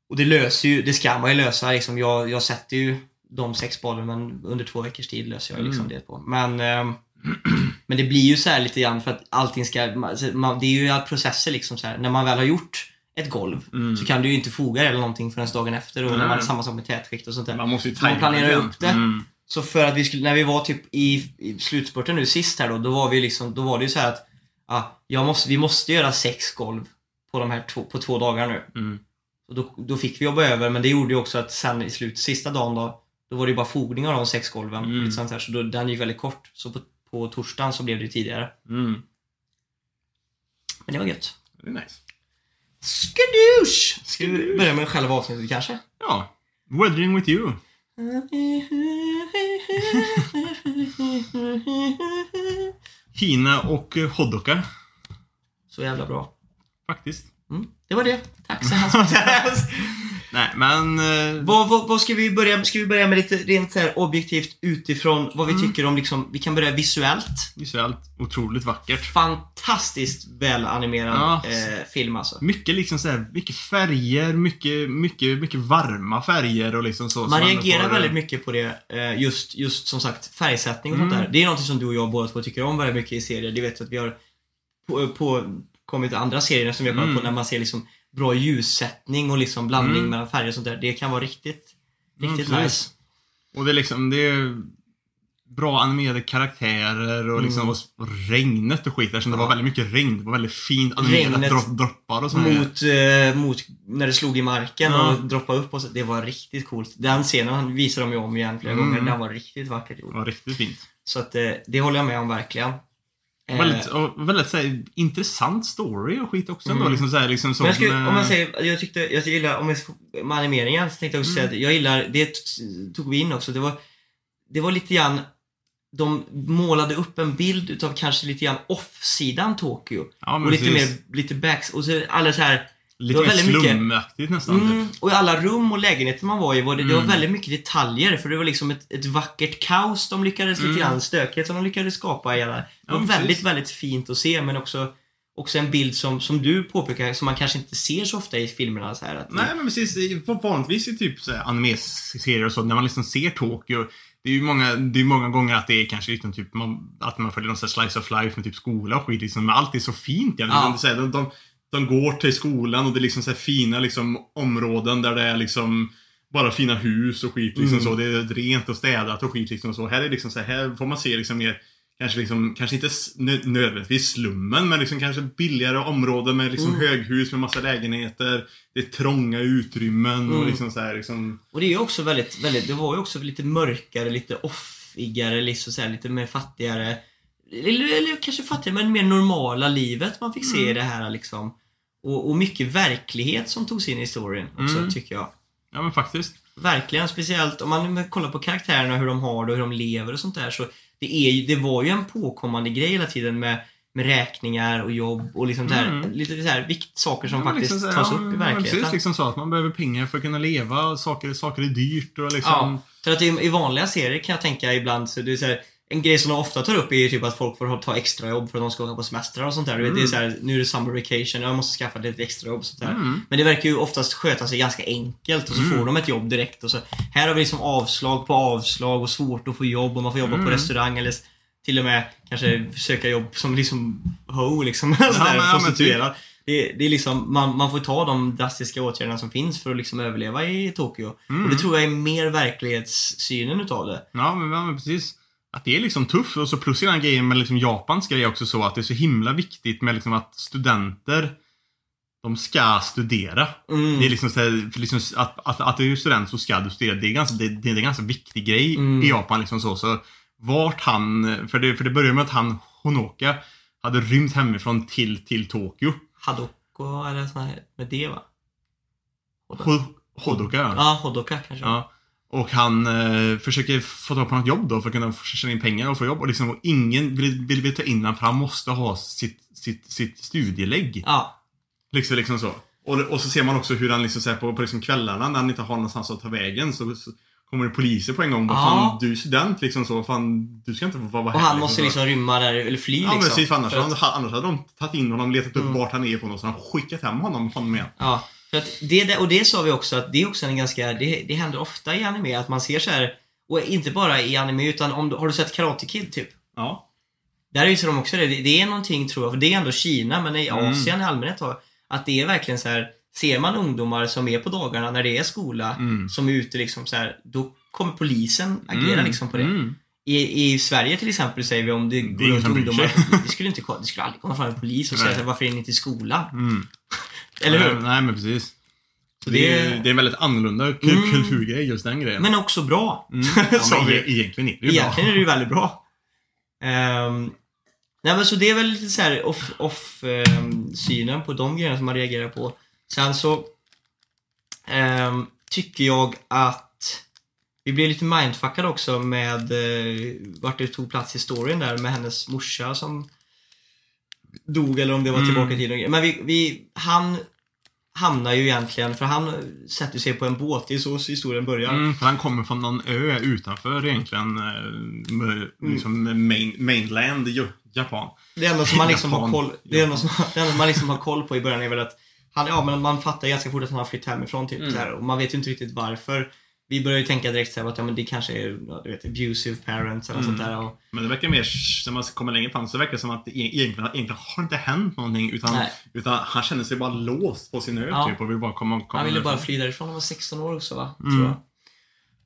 och det löser ju, det ska man ju lösa liksom. Jag, jag sätter ju de sex badrummen under två veckors tid löser jag liksom Mm. det på. Men, ehm, men det blir ju så här lite grann för att allting ska, man, så man, det är ju processer liksom så här. När man väl har gjort ett golv Mm. så kan du ju inte foga eller någonting förrän dagen efter och när Nej. man är samma sak med tätskikt och sånt där. Man måste ju man planerar igen. upp det. Mm. Så för att vi skulle, när vi var typ i, i slutspurten nu sist här då, då var vi liksom, då var det ju så här att ja, jag måste, vi måste göra sex golv på de här två, på två dagar nu. Mm. Och då, då fick vi jobba över, men det gjorde ju också att sen i slut, sista dagen då, då var det ju bara fogning av de sex golven. Mm. Lite sånt här, så då, den gick väldigt kort. Så på, på torsdagen så blev det ju tidigare. Mm. Men det var gött. Det är nice. Skadoosh! Ska vi börja med själva avsnittet kanske? Ja. Weathering with you. Hina och eh, Hodoka. Så jävla bra. Faktiskt. Mm, det var det. Tack så hemskt mycket. Nej, men... eh, Vad, vad, vad ska vi börja med? Ska vi börja med lite rent så här objektivt utifrån vad vi Mm. tycker om liksom, vi kan börja visuellt. Visuellt otroligt vackert. Fantastiskt välanimerad Ja. eh, film alltså. Mycket liksom så här, mycket färger, mycket, mycket, mycket varma färger och liksom så. Man reagerar får- väldigt mycket på det, eh, just, just som sagt färgsättning och Mm. sånt där. Det är något som du och jag båda två tycker om väldigt mycket i serier. Det vet att vi har på, på kommit andra serier som vi har kollat Mm. på när man ser liksom bra ljussättning och liksom blandning Mm. mellan färger och sånt där. Det kan vara riktigt, riktigt Mm, nice. Och det är liksom, det är bra animerade karaktärer och liksom och regnet och skit eftersom det Mm. Ja. var väldigt mycket regn. Det var väldigt fint animerat dropp, droppar och sånt. Mot, eh, mot när det slog i marken Ja. och droppade upp och så. Det var riktigt coolt. Den scenen visade de ju om igen flera Mm. gånger. Den var riktigt vackert Det gjord. var riktigt fint. Så att eh, det håller jag med om verkligen. Eh, Väldigt, och väldigt så här, intressant story och skit också ändå. Mm. Liksom så här, liksom som, Men jag skulle, eh, om man säger, jag tyckte, jag gillar, om jag med animeringen så tänkte jag också säga att jag gillar, det tog vi in också, det var, det var lite grann, de målade upp en bild utav kanske lite grann off-sidan Tokyo. ja, Och lite mer, lite backs, och så alla så här Lite det var väldigt mycket- slumaktigt nästan. typ. Mm, och i alla rum och lägenheter man var i var det, det var Mm. väldigt mycket detaljer för det var liksom ett, ett vackert kaos de lyckades lite Mm. grann, stökigt som de lyckades skapa i alla. Det Ja, var precis. väldigt, väldigt fint att se men också, också en bild som, som du påpekar som man kanske inte ser så ofta i filmerna så här att Nej men precis, vanligtvis i typ anime-serier och så, när man liksom ser Tokyo, det är ju många, det är många gånger att det är kanske liksom typ, man, att man följer någon här slice of life med typ skola och skit liksom, men allt är så fint. Ja. Ja. De, de, de går till skolan och det är liksom så fina liksom områden där det är liksom bara fina hus och skit liksom Mm. så. Det är rent och städat och skit liksom så. Här är liksom så här, här får man se liksom mer Kanske, liksom, kanske inte nödvändigtvis slummen, men liksom kanske billigare områden med liksom Mm. höghus med massa lägenheter. Det är trånga utrymmen och Mm. liksom så här, liksom... Och det är ju också väldigt, väldigt, det var ju också lite mörkare, lite offigare, liksom så här, lite mer fattigare. Eller, eller kanske fattigare, men mer normala livet man fick se Mm. i det här liksom. Och, och mycket verklighet som togs in i storyn också, Mm. tycker jag. Ja men faktiskt. Verkligen, speciellt om man kollar på karaktärerna, hur de har det och hur de lever och sånt där. Så det, är ju, det var ju en påkommande grej hela tiden med, med räkningar och jobb och liksom här, Mm. lite så här vikt, saker som Ja, faktiskt liksom tas ja, upp i verkligheten. Precis, liksom så att man behöver pengar för att kunna leva. Saker, saker är dyrt och liksom... Ja, för att i, i vanliga serier kan jag tänka ibland så det är så här, en grej som de ofta tar upp är ju typ att folk får ta extra jobb för att de ska åka på semestrar och sånt där. Du vet, det är så här, nu är det summer vacation, jag måste skaffa lite extra jobb och sånt där. Mm. Men det verkar ju oftast sköta sig ganska enkelt och så Mm. får de ett jobb direkt och så. Här har vi liksom avslag på avslag och svårt att få jobb och man får jobba på Mm. restaurang eller till och med kanske söka jobb som liksom ho liksom. sådär, men- ja, men prostituerad. Det, det är liksom, man, man får ta de drastiska åtgärderna som finns för att liksom överleva i Tokyo. Mm. Och det tror jag är mer verklighetssynen utav det. Ja, men, ja, men precis. Att det är liksom tufft. Och så plus i den grejen med liksom Japans grej också så att det är så himla viktigt med liksom att studenter de ska studera. Mm. Det är liksom här, liksom att, att, att du är student så ska du studera. Det är ganska, det, det är en ganska viktig grej Mm. i Japan. Liksom så, så vart han, för det, för det börjar med att han, Honoka, hade rymt hemifrån till, till Tokyo. Hadoko eller sån här med det va? Ho, Hodoka. Ja, Hodoka kanske. Ja. Och han eh, försöker få tag på något jobb då för att kunna tjäna in pengar och få jobb. Och, liksom, och ingen vill, vill, vill ta in honom för han måste ha sitt, sitt, sitt studielägg. Ja. Liksom, liksom så. Och, och så ser man också hur han liksom så här, på, på liksom kvällarna när han inte har någonstans att ta vägen så, så kommer det poliser på en gång. Ja. fan, du är student liksom så. Fan, du ska inte få vara Och här. han måste så. liksom rymma där, eller fly Ja liksom. men precis, för annars, För att- annars hade de tagit in honom, letat upp Mm. vart han är ifrån och så har de skickat hem honom, honom igen. Ja, för att det, och det sa vi också att det är också en ganska, det, det händer ofta i anime att man ser så här och inte bara i anime utan om du, har du sett Karate Kid typ? Ja. Där visar de också det. det. Är någonting tror jag, för det är ändå Kina men i Mm. Asien i allmänhet har, att det är verkligen så här ser man ungdomar som är på dagarna när det är skola, Mm. som är ute liksom så här, då kommer polisen agera Mm. liksom på det. Mm. I, I Sverige till exempel säger vi om det går runt ungdomar, det skulle, inte, det skulle aldrig komma fram en polis och säga varför är ni inte i skolan? Eller hur? Nej, nej men precis. Så det, det- är, det är en väldigt annorlunda Mm. kulturgrej, just den grejen. Men också bra. Mm. Ja, men e- egentligen är det ju Egentligen bra. är det ju väldigt bra. Ehm, nej men så det är väl lite så här off, off synen på de grejerna som man reagerar på. Sen så ehm, tycker jag att vi blev lite mindfuckade också med eh, vart det tog plats i storyn där med hennes morsa som dog eller om det var Mm. tillbaka i tiden. och grejer. Men vi, vi, han hamnar ju egentligen, för han sätter sig på en båt, det är så historien börjar. Mm, för han kommer från någon ö utanför egentligen, eh, med- liksom main, mainland Japan. Det enda som man liksom har Japan. koll, det enda som, det enda man liksom har koll på i början är väl att han, ja men man fattar ganska fort att han har flytt hemifrån typ Mm. så här, och man vet ju inte riktigt varför. Vi börjar ju tänka direkt så här att ja, men det kanske är ja, du vet, abusive parents eller Mm. sånt där. Och, Men det verkar mer, när man kommer längre fram, så verkar det som att det e- egentligen, egentligen har inte hänt någonting. Utan, Nej. utan han känner sig bara låst på sin ö Ja. typ och vill bara komma, komma han ville bara fly därifrån, han var 16 år också va? Mm. Tror jag.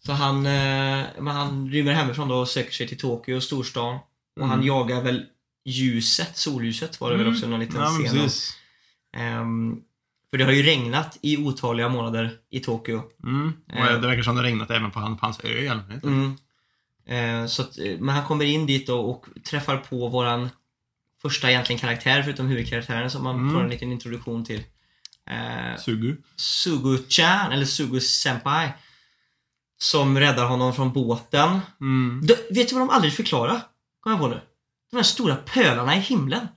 Så han, eh, men han rymmer hemifrån då och söker sig till Tokyo, storstan. Och han Mm. jagar väl ljuset, solljuset var det väl också någon liten ja, scen om. För det har ju regnat i otaliga månader i Tokyo. Mm. Och Eh. det verkar som det regnat även på, han, på hans ö i allmänhet. Mm. Eh, så att, eh, men han kommer in dit då och träffar på våran första egentligen karaktär, förutom huvudkaraktären som man Mm. får en liten introduktion till. Eh, Sugu. Sugu-chan, eller Sugu-senpai. Som räddar honom från båten. Mm. De, vet du vad de aldrig förklarar? Kom jag på nu. De här stora pölarna i himlen.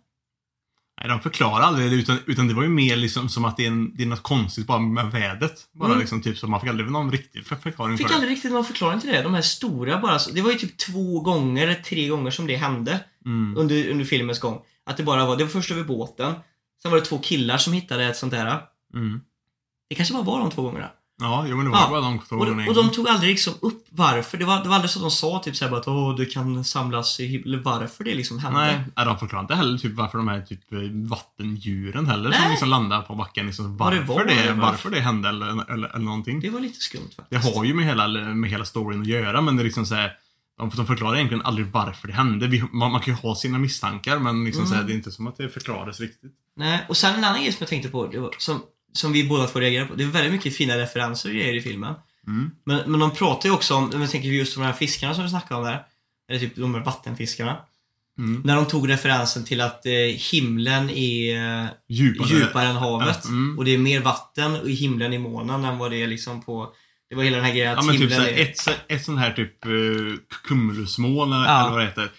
Nej, de förklarar aldrig det utan, utan det var ju mer liksom som att det är, en, det är något konstigt bara med vädret. Bara Mm. liksom typ så man fick aldrig någon riktig för, förklaring Fick för det. aldrig riktigt någon förklaring till det. De här stora bara. Det var ju typ två gånger, eller tre gånger som det hände. Mm. under, under filmens gång. Att det bara var, det var först över båten. Sen var det två killar som hittade ett sånt där. Mm. Det kanske bara var de två gångerna. Ja, jo, men det var Ja. bara de två Och, och de tog aldrig liksom upp varför. Det var, det var aldrig så att de sa typ såhär att åh, det kan samlas i himlen. Varför det liksom hände. Nej, de förklarar inte heller typ varför de här typ eh, vattendjuren heller som Nej. liksom landar på backen. Liksom, Vad det varför, var, det, varför. varför det hände eller, eller, eller någonting. Det var lite skumt Det faktiskt. har ju med hela, med hela storyn att göra men det är liksom såhär de, de förklarar egentligen aldrig varför det hände. Vi, man, man kan ju ha sina misstankar men liksom Mm. så här, det är inte som att det förklaras riktigt. Nej, och sen en annan grej som jag tänkte på, det var, som, som vi båda två reagerade på. Det är väldigt mycket fina referenser och grejer i filmen. Mm. Men, men de pratar ju också om, om jag tänker just de här fiskarna som vi snackade om där. Eller typ de här vattenfiskarna. Mm. När de tog referensen till att eh, himlen är eh, Djupare. djupare än havet. Mm. Och det är mer vatten i himlen i månen än vad det är liksom på... Det var hela den här grejen att Ja men typ såhär, är... ett, ett sånt här typ uh, Ja. eller vad det heter.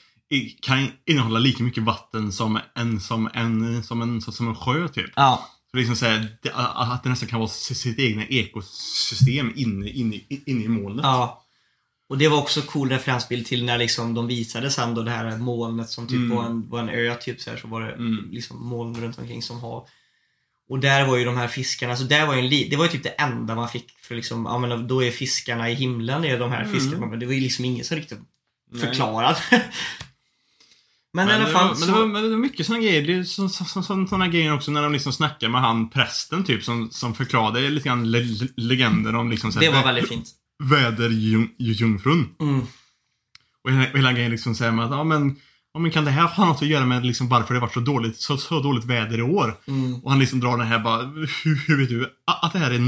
Kan innehålla lika mycket vatten som en, som en, som en, som en sjö typ. Ja, Så liksom så här, det, att det nästan kan vara sitt egna ekosystem inne, inne, inne i molnet. ja. Och det var också cool referensbild till när liksom de visade sen då det här molnet som typ Mm. var, en, var en ö typ så här, så var det Mm. liksom moln runt omkring som hav. Och där var ju de här fiskarna, så där var en det var ju typ det enda man fick för liksom, ja men då är fiskarna i himlen, är de här Mm. fiskarna. Men det var ju liksom ingen som riktigt Nej. förklarade. men, i alla det fall var, så... men, det var, men det var mycket såna grejer. Så, så, så, så, såna grejer också när de liksom snackar med han prästen typ som, som förklarade lite grann le, le, legender om liksom så det var vä- väldigt fint. väderjungfrun. Mm. Och hela, hela grejen liksom säger med att ja men, ja men kan det här ha något att göra med liksom varför det varit så dåligt, så, så dåligt väder i år? Mm. Och han liksom drar den här bara, hur, hur vet du att det här är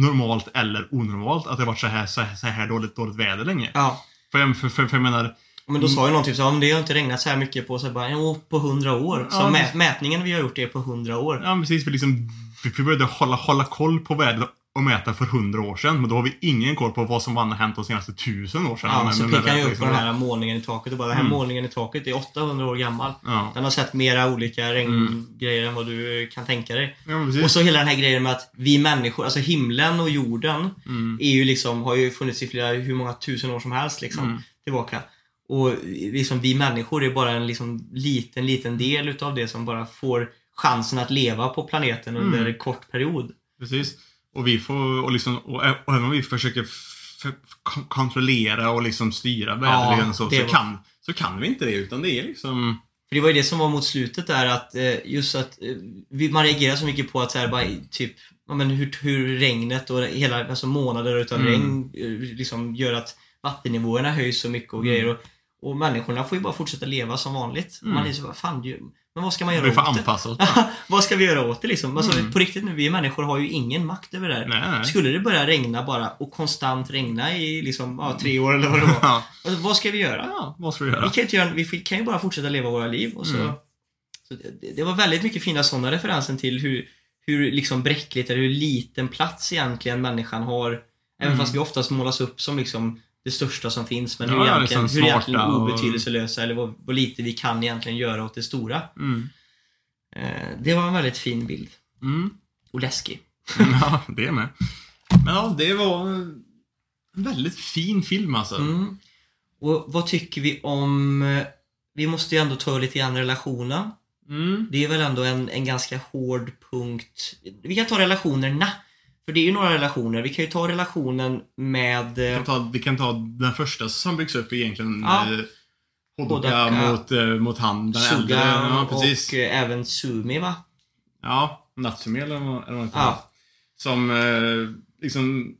normalt eller onormalt? Att det varit så här, så här, så här dåligt, dåligt väder länge? Ja. För, för, för, för jag menar, Men då sa ju någon typ så "Ja, men det har inte regnat så här mycket på så bara, jo, på hundra år. Så Ja, mä- mätningen vi har gjort är på hundra år. ja precis, för liksom, vi började hålla, hålla koll på vädret och mäta för hundra år sedan. Men då har vi ingen koll på vad som har hänt de senaste tusen år sedan. Ja, Men- så pekar han ju upp på den här målningen i taket och bara, den här Mm. målningen i taket är 800 år gammal. Ja, Den har sett mera olika regngrejer än vad du kan tänka dig. ja. Och så hela den här grejen med att vi människor, alltså himlen och jorden Mm. är ju liksom, har ju funnits i flera, hur många tusen år som helst liksom, Mm. tillbaka. Och liksom vi människor är bara en liksom liten, liten del utav det som bara får chansen att leva på planeten under Mm. en kort period. Precis. Och vi får, och liksom, och, och även om vi försöker kontrollera och liksom styra väderleken så, det så, var- kan, så kan vi inte det. Utan det är liksom... För det var ju det som var mot slutet där att eh, just att eh, man reagerar så mycket på att så här, bara typ ja, men hur, hur regnet och hela alltså månader utav Mm. regn eh, liksom gör att vattennivåerna höjs så mycket och Mm. grejer och, och människorna får ju bara fortsätta leva som vanligt. Mm. Man är så bara, fan ju, men vad ska man göra Vi får åt det? anpassa oss. vad ska vi göra åt det liksom? Alltså, Mm. På riktigt nu, vi människor har ju ingen makt över det här. Nej, nej. Skulle det börja regna bara och konstant regna i liksom, ja, tre år eller vad det var. Ja. Alltså, vad ska vi göra? ja, vad ska vi Vi göra? kan, inte göra, vi kan ju bara fortsätta leva våra liv och så... Mm. så det, det var väldigt mycket fina sådana referenser till hur, hur liksom bräckligt eller hur liten plats egentligen människan har. Även Mm. fast vi oftast målas upp som liksom det största som finns. Men hur, Ja, egentligen, liksom hur egentligen smarta och- obetydelselösa eller vad, vad lite vi kan egentligen göra åt det stora. Mm. Eh, det var en väldigt fin bild. Mm. Och läskig. Ja, det med. Men ja, det var en väldigt fin film alltså. Mm. Och vad tycker vi om... eh, Vi måste ju ändå ta lite grann relationen. Mm. Det är väl ändå en, en ganska hård punkt. Vi kan ta relationerna. För det är ju några relationer. Vi kan ju ta relationen med... Vi eh, kan, ta, vi kan ta den första som byggs upp egentligen. Ja. Hodoka Hodaka. mot, eh, mot han, den äldre. Suga Ja, precis. och eh, även Sumi va? Ja, Natsumi eller vad eller vad det. Ja. Som eh, liksom...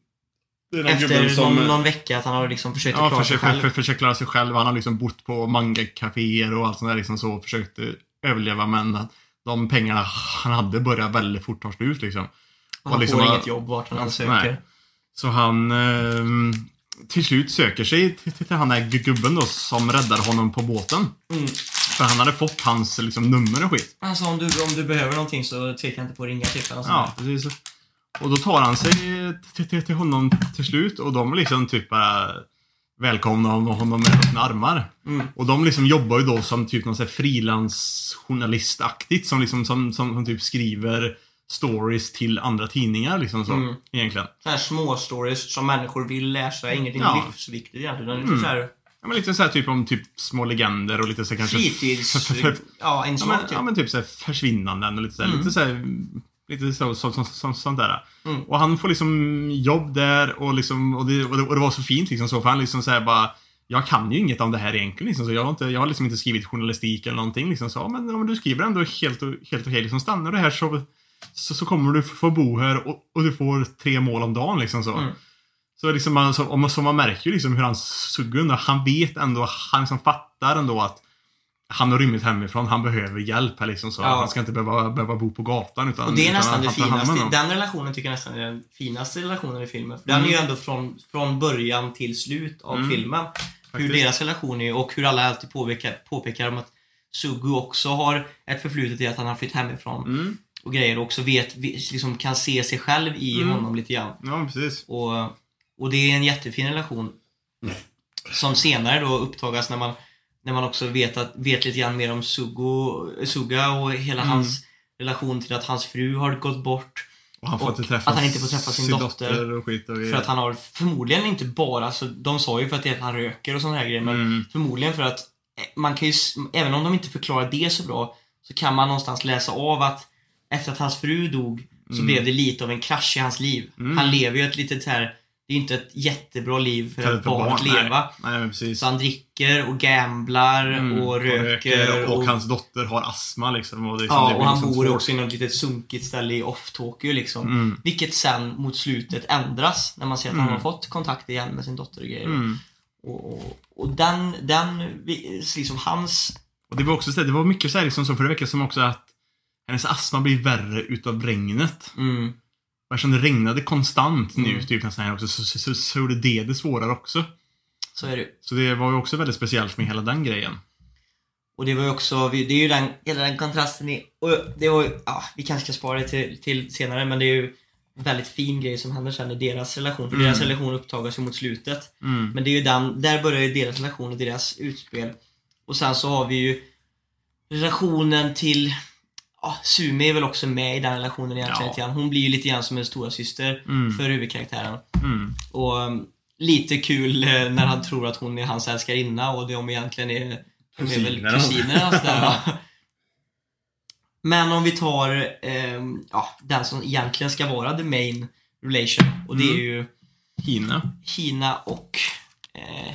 Efter som... någon, någon vecka att han har liksom försökt Ja, klara sig försöker, själv. för, försöker klara sig själv. Han har liksom bott på manga-caféer och allt sånt där liksom så. Försökt eh, överleva men att de pengarna han hade började väldigt fort ta slut liksom. Och han liksom får inget jobb vart han Nej. söker. Så han eh, till slut söker sig till, till han där gu- gubben då som räddar honom på båten. Mm. För han hade fått hans liksom, nummer och skit. Han sa om du, om du behöver någonting så tveka inte på att ringa typ. Ja, precis. Och då tar han sig till, till, till honom till slut och de liksom typ bara välkomnar honom med öppna armar. Mm. Och de liksom jobbar ju då som typ någon frilansjournalistaktigt som liksom som, som, som typ skriver stories till andra tidningar liksom så. Mm. Egentligen. Så här små stories som människor vill läsa. Ingenting Ja. livsviktigt egentligen. utan Lite Mm. så här Ja, men lite så här typ om typ små legender och lite så här kanske... fritids... för- för- för- Ja, Ja men, typ. ja men typ så här försvinnanden och lite så här, Mm. lite så här, Lite så, så, så, så, sånt där. Mm. Och han får liksom jobb där och liksom, och det, och det, och det var så fint liksom så, för han liksom såhär bara jag kan ju inget om det här egentligen liksom, så jag har, inte, jag har liksom inte skrivit journalistik eller någonting liksom så, men, ja, men du skriver ändå helt och helt okej liksom, stannar du här så, så, så kommer du få bo här och, och du får tre mål om dagen liksom så. Mm. Så liksom man, så, man, så man märker ju liksom hur han suger. Han vet ändå, han liksom fattar ändå att han har rymmit hemifrån, han behöver hjälp här liksom så. Ja. Han ska inte behöva, behöva bo på gatan utan Och det är nästan det finaste. Den relationen tycker jag nästan är den finaste relationen i filmen. För den Mm. är ju ändå från, från början till slut av Mm. filmen. Hur Faktiskt. deras relation är och hur alla alltid påpekar, påpekar om att Sugu också har ett förflutet i att han har flytt hemifrån Mm. Och grejer och också vet, liksom kan se sig själv i Mm. honom lite grann. Ja, precis. Och, och det är en jättefin relation. Som senare då upptagas när man, när man också vet, att, vet lite grann mer om Sugo, Suga och hela Mm. hans relation till att hans fru har gått bort. Och han får Och att han inte får träffa sin dotter. och skit och För att han har förmodligen inte bara, så de sa ju för att det han röker och sådana här grejer, men Mm. förmodligen för att eh, man kan ju, även om de inte förklarar det så bra, så kan man någonstans läsa av att efter att hans fru dog så Mm. blev det lite av en krasch i hans liv. Mm. Han lever ju ett litet så här det är inte ett jättebra liv för, För ett ett barn att leva. Nej, nej. Så han dricker och gamblar Mm. och röker. och, hans dotter har astma liksom. Och, liksom, ja, och han bor också i något litet sunkigt ställe i Off-Tokyo liksom. Mm. Vilket sen mot slutet ändras när man ser att han Mm. har fått kontakt igen med sin dotter och grejer. Mm. Och, och, och den, den, liksom hans... Och det var också så det var mycket så här liksom så för det verkar som också att hennes astma blir värre utav regnet. Mm, Och eftersom det regnade konstant nu, Mm. typ nästan här också, så, så, så, så gjorde det det svårare också. så är det Så det var ju också väldigt speciellt med hela den grejen. Och det var ju också, det är ju den, hela den kontrasten i, och det var ju, ja, vi kanske ska spara det till, till senare men det är ju en väldigt fin grej som händer sen i deras relation. För Mm. deras relation upptagas ju mot slutet. Mm. Men det är ju den, där börjar ju deras relation och deras utspel. Och sen så har vi ju relationen till, ja, Sumi är väl också med i den relationen egentligen Ja. Hon blir ju lite grann som en stora syster Mm. för huvudkaraktären. Mm. Och um, lite kul eh, när han tror att hon är hans älskarinna och de egentligen är, de är väl Kusiner. Men om vi tar ehm, ja, den som egentligen ska vara the main relation och det är Mm. ju Hina? Hina och... Eh,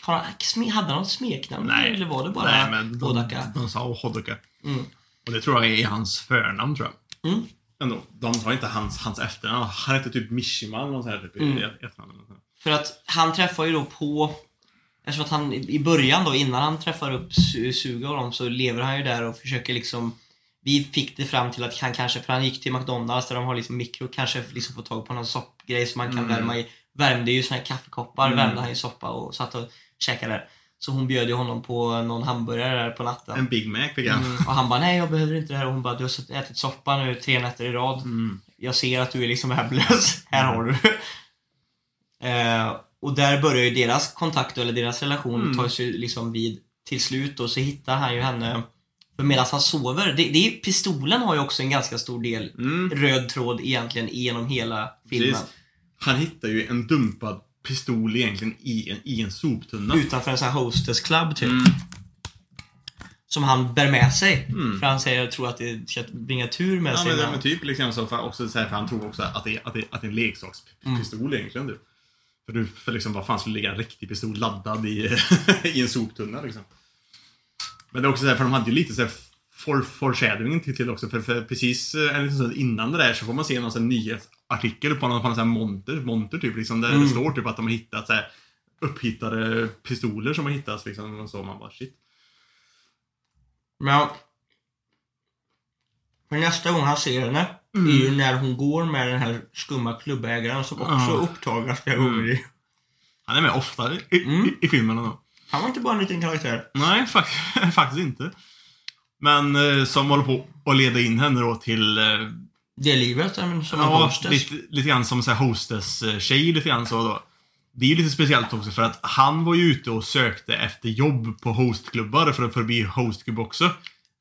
har han, hade han något smeknamn? Nej. Eller var det bara Nej, men de, Hodaka? de sa Hodaka. Mm. Och det tror jag är hans förnamn, tror jag. Mm. Ändå. De sa inte hans, hans efternamn. Han hette typ Mishima eller något sånt här typ, Mm. efternamn. För att han träffar ju då på... Eftersom att han i början då, innan han träffar upp Su- Suga och dem, så lever han ju där och försöker liksom... Vi fick det fram till att han kanske, för han gick till McDonalds där de har liksom mikro, kanske liksom få tag på någon soppgrej som man kan Mm. värma i. Värmde ju såna här kaffekoppar, Mm. värmde han i soppa och satt och käkade där. Så hon bjöd ju honom på någon hamburgare där på natten. En Big Mac fick han. Mm, och han bara, nej jag behöver inte det här. Och hon bara, du har ätit soppa nu tre nätter i rad. Mm. Jag ser att du är liksom värdelös. här har du. eh, och där börjar ju deras kontakt, eller deras relation, Mm. ta sig liksom vid till slut. Och så hittar han ju henne. För medan han sover, det, det pistolen har ju också en ganska stor del Mm. röd tråd egentligen genom hela filmen. Precis. Han hittar ju en dumpad pistol egentligen i en, i en soptunna. Utanför en sån här hostess club typ. Mm. som han bär med sig. Mm. För han säger, jag tror att det ska bringa tur med Ja, sig. men, han- men typ liksom så för, också så här, för han tror också att det, att det, att det är en leksakspistol egentligen. Du. För, du, för liksom, vad fan skulle ligga en riktig pistol laddad i, i en soptunna liksom. Men det är också så här, för de hade ju lite så här for, foreshadowing till, till också. För, för precis eh, en liten stund innan det där så får man se någon sån här nyhetsartikel på någon, på någon sån här monter, monter typ. Liksom, där Mm. det står typ att de har hittat så här, upphittade pistoler som har hittats liksom. Och så man bara shit. Men... För nästa gång han ser henne Mm. är ju när hon går med den här skumma klubbägaren som också Ja. upptagas flera Mm. gånger. i- Han är med ofta i, Mm. i, i filmen ändå. Han var inte bara en liten karaktär. Nej, fak- faktiskt inte. Men eh, som håller på att leda in henne då till... Eh, Det livet, som ja, hostess. lite, lite grann som hostess-tjej lite grann så då. Det är ju lite speciellt också för att han var ju ute och sökte efter jobb på hostklubbar för att bli hostklubb också.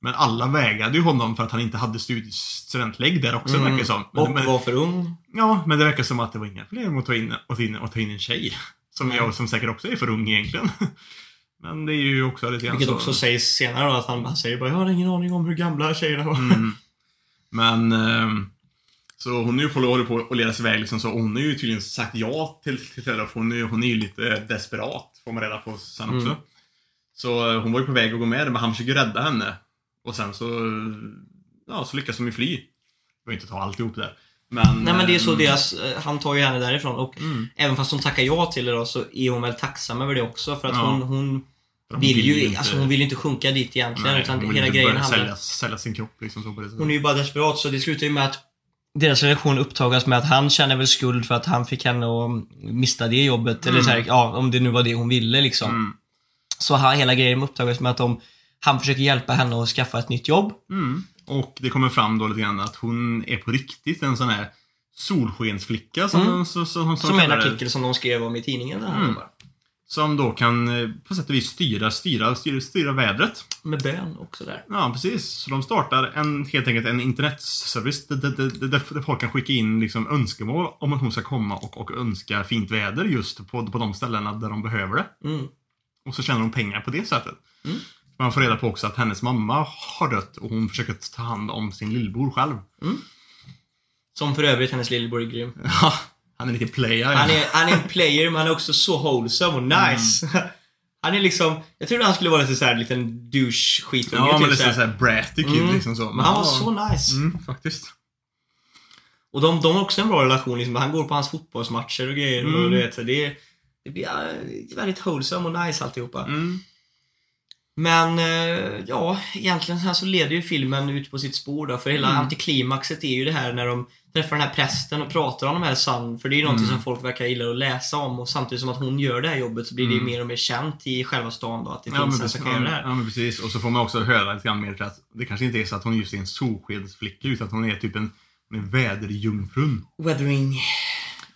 Men alla vägrade ju honom för att han inte hade studentlägg där också verkar det som. Men, Mm. Och men, var för ung. ja, men det verkar som att det var inga problem att ta in, att ta in, att ta in en tjej. Som Nej. jag, som säkert också är för ung egentligen. Men det är ju också lite grann Vilket så. också sägs senare då, att han, han säger bara jag har ingen aning om hur gamla tjejerna var. Mm. Men... ehm, så hon är ju på, håller på att leda sig iväg liksom, så hon har ju tydligen sagt ja till, till för Hon är, hon är ju lite desperat, får man reda på sen också. Mm. Så eh, hon var ju på väg att gå med men han försöker rädda henne. Och sen så... Ja, så lyckas de ju fly. Jag vill inte ta alltihop där. Men... Nej men det är så ehm, deras, eh, han tar ju henne därifrån och Mm. även fast hon tackar ja till det då så är hon väl tacksam över det också för att Ja. hon, hon hon vill ju, inte- alltså hon vill ju inte sjunka dit egentligen Nej, utan hon vill hela inte grejen handlar sälja, sälja sin kropp liksom så på det sättet. Hon är ju bara desperat så det slutar ju med att deras relation upptagas med att han känner väl skuld för att han fick henne att mista det jobbet. Eller så här, ja, om det nu var det hon ville liksom. Mm. Så ha- hela grejen upptagas med att de, han försöker hjälpa henne att skaffa ett nytt jobb. Mm. Och det kommer fram då lite grann att hon är på riktigt en sån här solskensflicka som, Mm. de, så, så, som, Som en kallar det. artikel som de skrev om i tidningen. Där Mm. jobbar. Som då kan eh, på sätt och vis styra, styra, styra, styra vädret. Med bön också där. Ja, precis. Så de startar en, helt enkelt en internetservice där, där, där, folk kan skicka in liksom önskemål om att hon ska komma och, och önska fint väder just på, på de ställena där de behöver det. Mm. Och så tjänar de pengar på det sättet. Mm. Man får reda på också att hennes mamma har dött och hon försöker ta hand om sin lillebror själv. Som för övrigt hennes lillebror är grym. Ja, han är lite player. Han är, han är en player men han är också så wholesome och nice. Han är liksom, jag trodde han skulle vara lite såhär en liten douche-skitunge. Ja, men typ lite såhär. såhär bratty kid Mm. liksom så. Men han var så nice. Mm, faktiskt. Och de, de har också en bra relation. Liksom. Han går på hans fotbollsmatcher och grejer. Mm. Och du vet, det, det blir väldigt wholesome och nice alltihopa. Mm. Men eh, ja, egentligen så, leder ju filmen ut på sitt spår då. För hela Mm. antiklimaxet är ju det här när de träffar den här prästen och pratar om de här sann. För det är ju någonting Mm. som folk verkar gilla att läsa om. Och samtidigt som att hon gör det här jobbet så blir det ju Mm. mer och mer känt i själva stan då. Att det Ja finns en som kan göra det här. ja men precis. Och så får man också höra lite grann mer att det kanske inte är så att hon just är en solskensflicka utan att hon är typ en, är väderjungfrun. Weathering.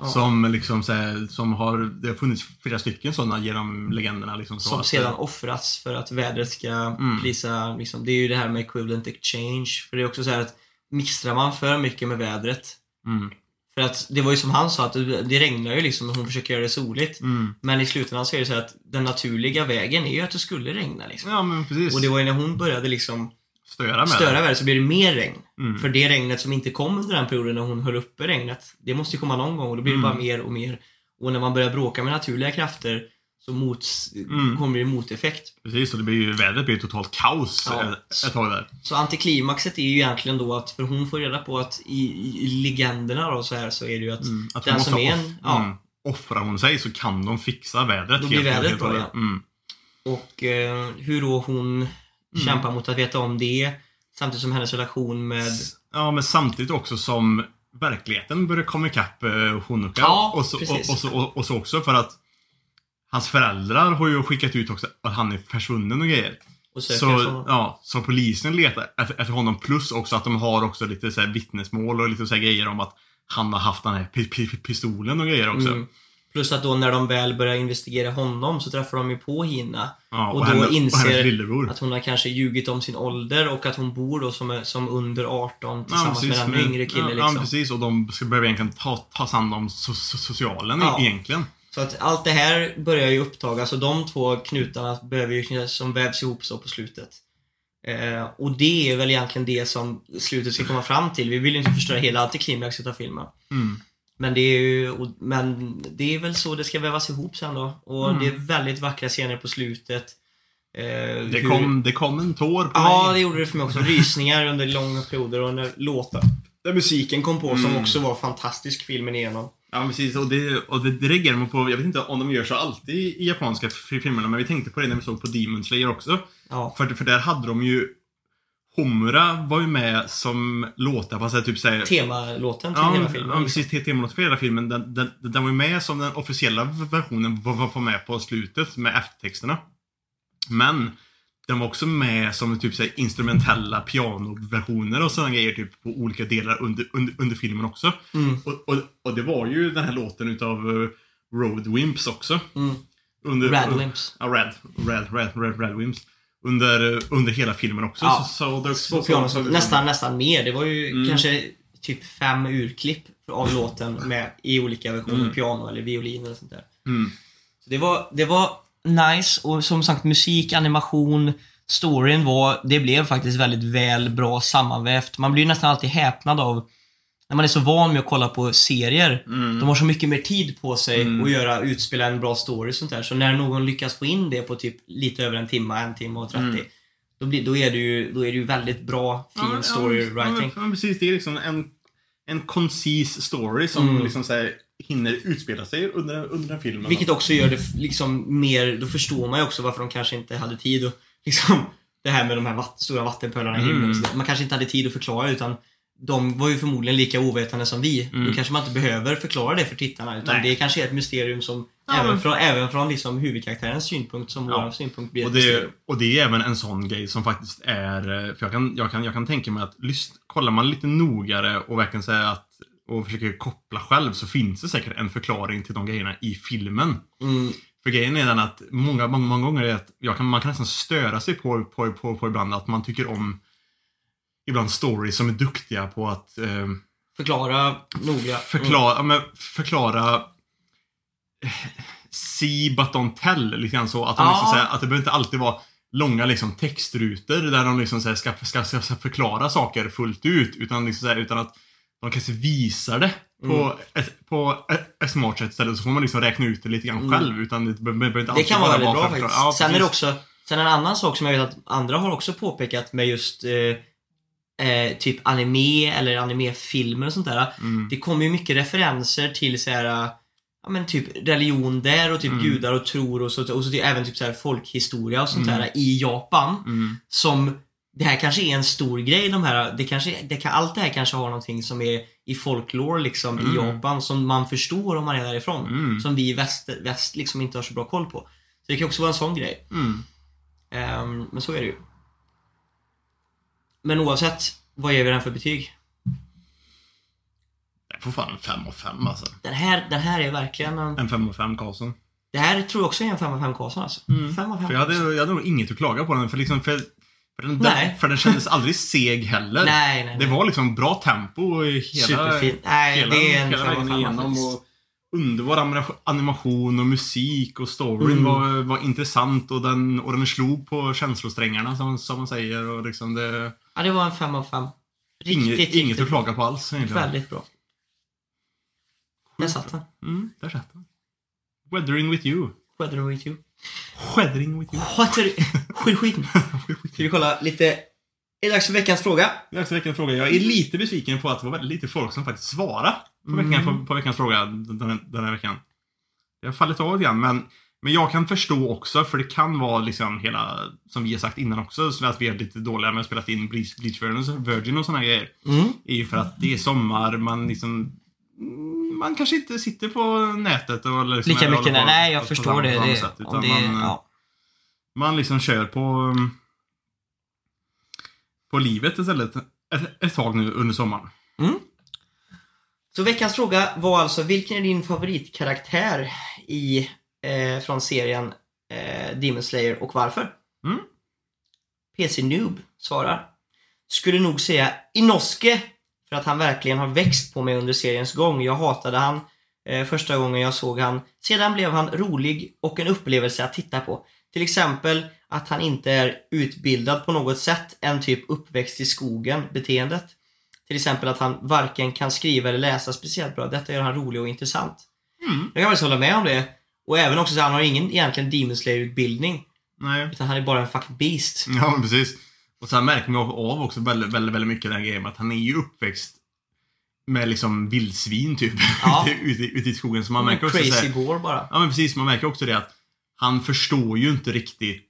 Ja. Som liksom så här, som har, det har funnits flera stycken sådana genom legenderna liksom. Så Som att, sedan offras för att vädret ska Mm. plisa, liksom, det är ju det här med equivalent exchange. För det är också så här att mixtrar man för mycket med vädret Mm, För att det var ju som han sa, att det, regnar ju liksom och hon försöker göra det soligt. mm. Men i slutändan så är det så att den naturliga vägen är ju att det skulle regna liksom. Ja men precis. Och det var ju när hon började liksom Störa med störa det. vädret så blev det mer regn. Mm. För det regnet som inte kom under den perioden när hon höll uppe regnet, det måste ju komma någon gång och då blir det Mm. bara mer och mer. Och när man börjar bråka med naturliga krafter så mot, Mm. kommer det moteffekt. Precis, och det blir ju, vädret blir totalt kaos Ja. ett, tag där. Så antiklimaxet är ju egentligen då att, för hon får reda på att i, i, legenderna då så här så är det ju att Mm. Att den som är en, off- ja, mm. Offrar hon sig så kan de fixa vädret Då blir vädret bra hållet. Mm. Och eh, hur då hon kämpar mot att veta om det. Samtidigt som hennes relation med... Ja, men samtidigt också som verkligheten börjar komma ikapp eh, Honoka. Ja, och, så, och, precis. och, så, och, och så också för att hans föräldrar har ju skickat ut också att han är försvunnen och grejer. Och Så, så, ja, så polisen letar efter, efter honom plus också att de har också lite så vittnesmål och lite så grejer om att han har haft den här pi- pi- pistolen och grejer också. mm. Plus att då när de väl börjar investigera honom så träffar de ju på Hina. Ja, Och då henne, och inser lillebror. Att hon har kanske ljugit om sin ålder och att hon bor då som, som under 18 tillsammans med en men- yngre kille ja, liksom. Ja, precis. Och de ska egentligen ta, ta hand om so, so, socialen Ja. egentligen. Så att allt det här börjar ju upptagas och de två knutarna behöver ju som vävs ihop så på slutet. Eh, och det är väl egentligen det som slutet ska komma fram till. Vi vill ju inte förstöra hela antiklimaxet av filmen. Mm. Men det är ju, men det är väl så det ska vävas ihop sen då. Och Mm. det är väldigt vackra scener på slutet. Eh, Det, hur- kom, det kom en tår på Ja, mig. det gjorde det för mig också. Rysningar under långa perioder och när låtar där musiken kom på som Mm. också var fantastisk filmen igenom. Ja, precis. Och det, och det, det reagerar man på. Jag vet inte om de gör så alltid i japanska filmerna, men vi tänkte på det när vi såg på Demon Slayer också. Ja. För, för där hade de ju Homura var ju med som låtar, fast typ såhär... Temalåten till Ja, hela ja, filmen. precis. te- Temalåt för hela filmen. Den, den, den var ju med som den officiella versionen var, var med på slutet med eftertexterna. Men den var också med som typ såhär, instrumentella pianoversioner och sådana grejer typ på olika delar under, under, under filmen också. Mm. Och, och, och det var ju den här låten utav uh, Road Wimps också. Mm. Under, Radlimps. Ja, Rad, Rad, Rad, Rad, Rad Wimps. Under, under hela filmen också. Ja. Så, så, På så, piano, så, nästan, nästan mer. Det var ju Mm. kanske typ fem urklipp av låten med i olika versioner. Mm. Piano eller violin eller sånt där. Mm. Så det var, det var nice och som sagt musik, animation, storyn var, det blev faktiskt väldigt väl bra sammanvävt. Man blir nästan alltid häpnad av när man är så van med att kolla på serier. Mm. De har så mycket mer tid på sig Mm. att göra, utspela en bra story och sånt där. Så när någon lyckas få in det på typ lite över en timme, en timme och 30. Mm. Då, blir, då, är det ju, då är det ju väldigt bra, fin Ja, story ja, writing. Ja, men precis. Det är liksom en, en koncis story som Mm. liksom så här, hinner utspela sig under, under den filmen. Vilket också gör det liksom mer, då förstår man ju också varför de kanske inte hade tid att liksom det här med de här vatt, stora vattenpölarna i Mm. himlen. och. Man kanske inte hade tid att förklara utan de var ju förmodligen lika ovetande som vi. Mm. Då kanske man inte behöver förklara det för tittarna. Utan Nej. det kanske är ett mysterium som Ja, även men- från, även från liksom huvudkaraktärens synpunkt som Ja. vår synpunkt blir och det, mysterium. och det är även en sån grej som faktiskt är... eh, För jag kan, jag kan, jag kan tänka mig att lyssn, kollar man lite nogare och verkligen säga att och försöker koppla själv så finns det säkert en förklaring till de grejerna i filmen. Mm, För grejen är den att många, många, många gånger är att jag kan, man kan nästan störa sig på, på, på, på ibland att man tycker om ibland stories som är duktiga på att eh, förklara noga. Mm. förklara, men förklara eh, see but don't tell, lite grann så. Att, de liksom, säger, att det behöver inte alltid vara långa liksom, textrutor där de liksom, så här, ska, ska, ska, förklara saker fullt ut. Utan, liksom, så här, utan att de kanske visar det på, Mm. ett, på ett, ett smart sätt istället. Så får man liksom räkna ut det lite grann Mm. själv. Utan det behöver behöver inte Det kan vara väldigt bra faktiskt. Ja, sen är det också, sen en annan sak som jag vet att andra har också påpekat med just eh, eh, typ anime eller animefilmer och sånt där. Mm. Det kommer ju mycket referenser till så här, ja men typ religion där och typ Mm. gudar och tror och så, och så även typ så här folkhistoria och sånt Mm. där i Japan. Mm. Som, det här kanske är en stor grej de här, det kanske, det kan, allt det här kanske har någonting som är i folklore liksom i Mm. Japan som man förstår om man är därifrån. Mm. Som vi i väst, väst liksom inte har så bra koll på. Så det kan också vara en sån grej. Ehm, men så är det ju. Men oavsett, vad ger vi den för betyg? Jag får fan en 5 av 5 alltså. Den här, den här är verkligen en, En 5 av 5 Karlsson. Det här tror jag också är en 5 av 5 Karlsson alltså. Mm. 5 av 5 För jag hade, jag hade nog inget att klaga på den. För, liksom, för, för, den, Nej. för den kändes aldrig seg heller. Nej, nej, Det nej. var liksom bra tempo i hela, Superfint. Nej, hela, det är en hela 5 av vägen 5 igenom. Och underbar anima- animation och musik och storyn Mm. var, var intressant och den, och den slog på känslosträngarna som, som man säger. Och liksom det, Ja, det var en 5 av 5. Riktigt, inget, riktigt inget att klaga på alls egentligen. Väldigt bra. Där satt den. Mm, där satt den. Weathering with you. Weather with you. Weathering with you. Weather... Skit skiten. Ska vi kolla lite... Är det dags för veckans fråga? Det är också veckans fråga. Jag är lite besviken på att det var väldigt lite folk som faktiskt svarade på, veckan, Mm. på, på veckans fråga den, den här veckan. Det har fallit av igen, men, men jag kan förstå också, för det kan vara liksom hela, som vi har sagt innan också, så att vi är lite dåliga med att spela in Bleach, Bleach Virgin, och såna grejer. Mm. är ju för att det är sommar, man liksom mm, man kanske inte sitter på nätet och liksom Lika mycket, på nej, jag förstår samma- det. samma sätt, utan det man, ja. man liksom kör på mm, på livet istället ett, ett tag nu under sommaren. Så veckans fråga var alltså, vilken är din favoritkaraktär i, eh, från serien eh, Demon Slayer och varför? Mm. PC Noob svarar. Skulle nog säga Inosuke för att han verkligen har växt på mig under seriens gång. Jag hatade han eh, första gången jag såg han. Sedan blev han rolig och en upplevelse att titta på. Till exempel att han inte är utbildad på något sätt än typ uppväxt i skogen beteendet. Till exempel att han varken kan skriva eller läsa speciellt bra. Detta gör han rolig och intressant. Mm. Jag kan faktiskt hålla med om det. Och även också så han har ingen egentligen Demon Slayer-utbildning. Nej. Utan han är bara en fucking beast. Ja, men precis. Och sen märker man av också väldigt, väldigt, väldigt mycket den här grejen att han är ju uppväxt med liksom vildsvin typ. Ja. ute, ute, i skogen. Så man märker också Crazy så här, Gore bara. Ja men precis, man märker också det att han förstår ju inte riktigt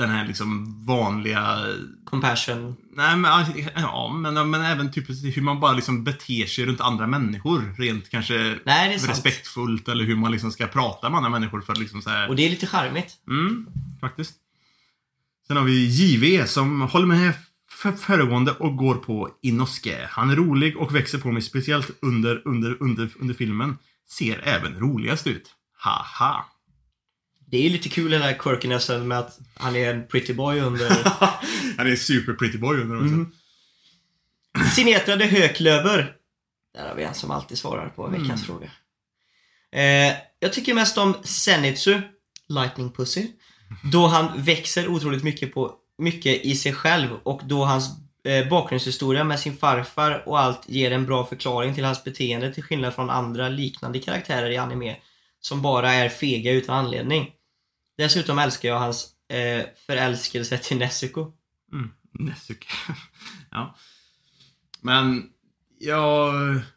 den här liksom vanliga... Compassion. Nej men, ja, men, men även typ hur man bara liksom beter sig runt andra människor. Rent kanske Nej, respektfullt eller hur man liksom ska prata med andra människor för att liksom så här... Och det är lite charmigt. Mm, faktiskt. Sen har vi JV som håller med föregående och går på Inoske. Han är rolig och växer på mig speciellt under, under, under, under filmen. Ser även roligast ut. Haha. Det är lite kul den här quirkinessen med att han är en pretty boy under... Han är super pretty boy under också. Mm. Sinetrade Höklöver. Där har vi en som alltid svarar på veckans fråga. Eh, jag tycker mest om Zenitsu, Lightning Pussy. Då han växer otroligt mycket, på, mycket i sig själv och då hans eh, bakgrundshistoria med sin farfar och allt ger en bra förklaring till hans beteende till skillnad från andra liknande karaktärer i anime som bara är fega utan anledning. Dessutom älskar jag hans eh, förälskelse till Nezuko. Mm. Nesuke. ja. Men jag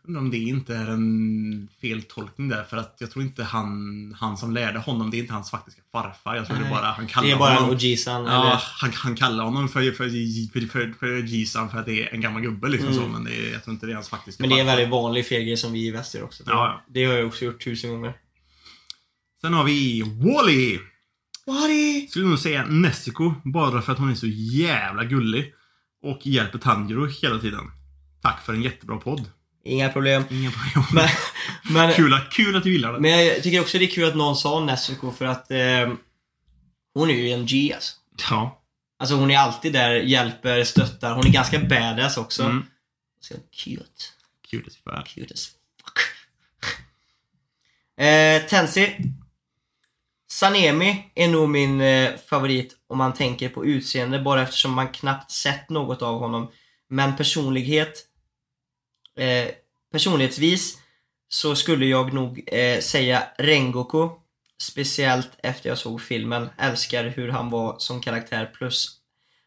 undrar om det inte är en feltolkning där. För att jag tror inte han, han som lärde honom, det är inte hans faktiska farfar. Jag tror det är bara han kallar Det är bara honom Ojisan. Ja, eller... han, han kallar honom för, för, för, för, för Jisan för att det är en gammal gubbe liksom Mm. så, men det är, jag tror inte det är hans faktiska Men det är en farfar. väldigt vanlig feghet som vi i väst gör också. Ja, ja. Det har jag också gjort tusen gånger. Sen har vi Wally. Wally! Skulle nog säga Nessico, bara för att hon är så jävla gullig. Och hjälper Tanjiro hela tiden. Tack för en jättebra podd. Inga problem. Inga problem. Men, men, kul, att, kul att du gillar det. men jag tycker också det är kul att någon sa Nezuko för att eh, hon är ju en G alltså. Ja. Alltså hon är alltid där, hjälper, stöttar. Hon är ganska badass också. Mm. Så cute. Kul as fan. Cute as fuck. Eh, Tensi. Sanemi är nog min eh, favorit om man tänker på utseende bara eftersom man knappt sett något av honom. Men personlighet eh, personlighetsvis så skulle jag nog eh, säga Rengoku. Speciellt efter jag såg filmen. Älskar hur han var som karaktär plus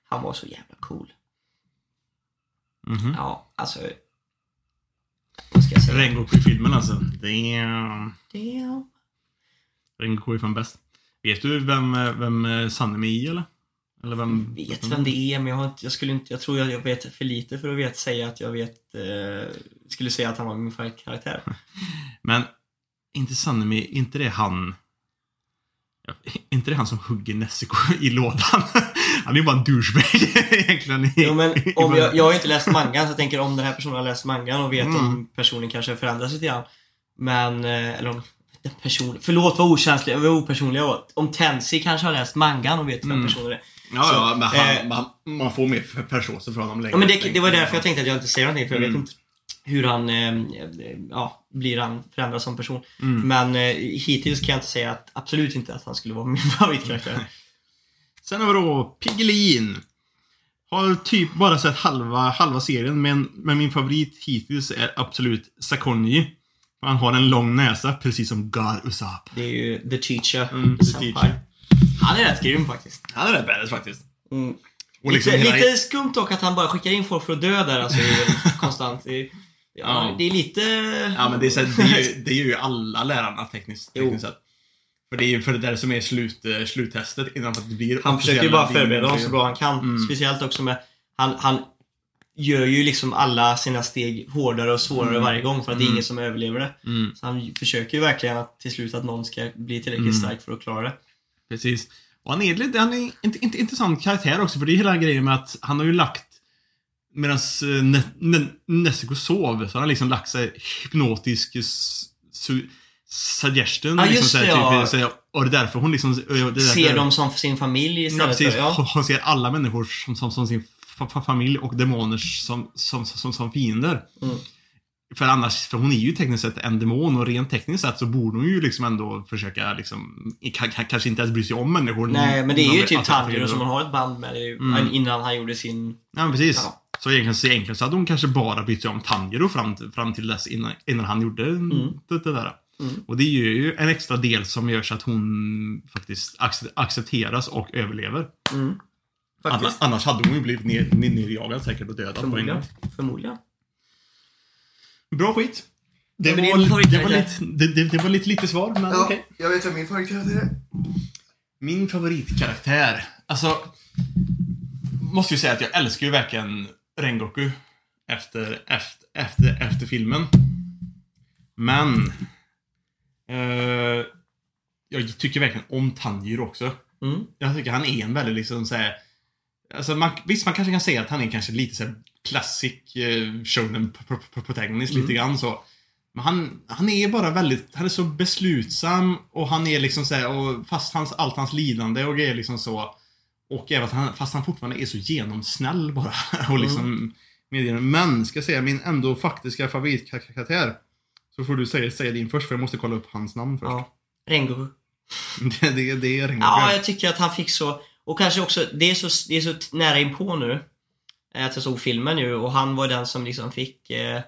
han var så jävla cool. Mhm. Ja, alltså... Vad ska jag säga? Rengoku i filmen alltså. Damn. Damn. Rengoku är fan bäst. Vet du vem, eh, vem Sanemi är i eller? Eller vem? Jag vet vem det är, men jag, har inte, jag skulle inte... Jag tror jag, jag vet för lite för att vet, säga att jag vet... Eh, skulle säga att han var min favoritkaraktär. Men, inte Sanemi, inte det han... Ja, inte det han som hugger Nessico i lådan? Han är ju bara en douchebag egentligen. i- Jo, men om jag, jag har ju inte läst mangan, så jag tänker om den här personen har läst mangan och vet Mm. om personen kanske förändras lite grann. Men, eh, eller om personen... Förlåt vad okänslig, vad opersonlig jag var. Om Tensi kanske har läst mangan och vet vem Mm. personen är. Ja, Så, ja, men han, eh, man, man får mer förståelse för honom längre. Ja, men det, det var därför jag tänkte att jag inte säger någonting, för jag vet Mm. inte hur han, eh, ja, blir han förändras som person. Mm. Men eh, hittills kan jag inte säga att, absolut inte att han skulle vara min favoritkaraktär. Sen har vi då Piggelin. Har typ bara sett halva, halva serien, men, men min favorit hittills är absolut Sakonji. Han har en lång näsa, precis som Gar Usopp. Det är ju The Teacher. Mm, The. Teacher. Han är rätt grym faktiskt. Han är rätt badass faktiskt. Mm. Liksom lite, hela- lite skumt dock att han bara skickar in folk för att dö där alltså, konstant. Det, ja, Ja. det är lite... Ja men det är, så, här- det är, ju, det är ju alla lärarna tekniskt, tekniskt sett. För det är ju för det där som är slut, eh, sluttestet innan det blir Han försöker ju bara förbereda dem så bra han kan. Mm. Speciellt också med... Han, han gör ju liksom alla sina steg hårdare och svårare Mm. varje gång för att det är Mm. ingen som överlever det. Mm, Så han försöker ju verkligen att till slut att någon ska bli tillräckligt Mm. stark för att klara det. precis. Och han är lite, han är inte, inte intressant karaktär också, för det är hela grejen med att han har ju lagt Medan ne, ne, Nessico sov, så har han liksom lagt sig hypnotisk su, suggestion. Ja, liksom, just det, ja. typ, så här, och det är därför hon liksom... Det är därför, Ser dem som sin familj Ja, istället precis. för... Ja. Hon ser alla människor som, som, som sin familj och demoner som, som, som, som fiender. Mm. för annars, för hon är ju tekniskt sett en demon och rent tekniskt sett så borde hon ju liksom ändå försöka liksom, kanske inte ens bry sig om människor. Nej, men det är ju Hon- typ alltså, Tanjiro som man har ett band med Mm. innan han gjorde sin... Ja, precis. Ja. Så egentligen, så egentligen så hade hon kanske bara brytt sig om Tanjiro fram, till- fram till dess innan, innan han gjorde det, det där. Mm. Och det är ju en extra del som gör så att hon faktiskt ac- accepteras och överlever. Mm. Annars, Faktiskt. annars hade hon ju blivit ner, ner, nerjagad säkert och dödad på en gång. Förmodligen. Bra skit. Det, Ja, var, det, var lite, det, det, det var lite lite svar, men okej. jag vet vad min favoritkaraktär är. Min favoritkaraktär. Alltså, måste ju säga att jag älskar ju verkligen Rengoku efter, efter, efter, efter filmen. Men... Eh, jag tycker verkligen om Tanjiro också. Mm. Jag tycker han är en väldigt liksom såhär... Alltså man, visst, man kanske kan säga att han är kanske lite såhär classic eh, shonen protagonist lite grann så. Men han, han är bara väldigt, han är så beslutsam och han är liksom såhär, och fast hans, allt hans lidande och grejer liksom så. Och även att han, fast han fortfarande är så genomsnäll bara. och liksom medger Men, ska jag säga min ändå faktiska favoritkaraktär. Så får du säga, säga din först för jag måste kolla upp hans namn först. Ja. Rengoku. Det, det, det är Rengoku. Ja, jag tycker att han fick så... Och kanske också, det är så, det är så nära inpå nu. eh, Att jag såg filmen nu och han var den som liksom fick... Eh,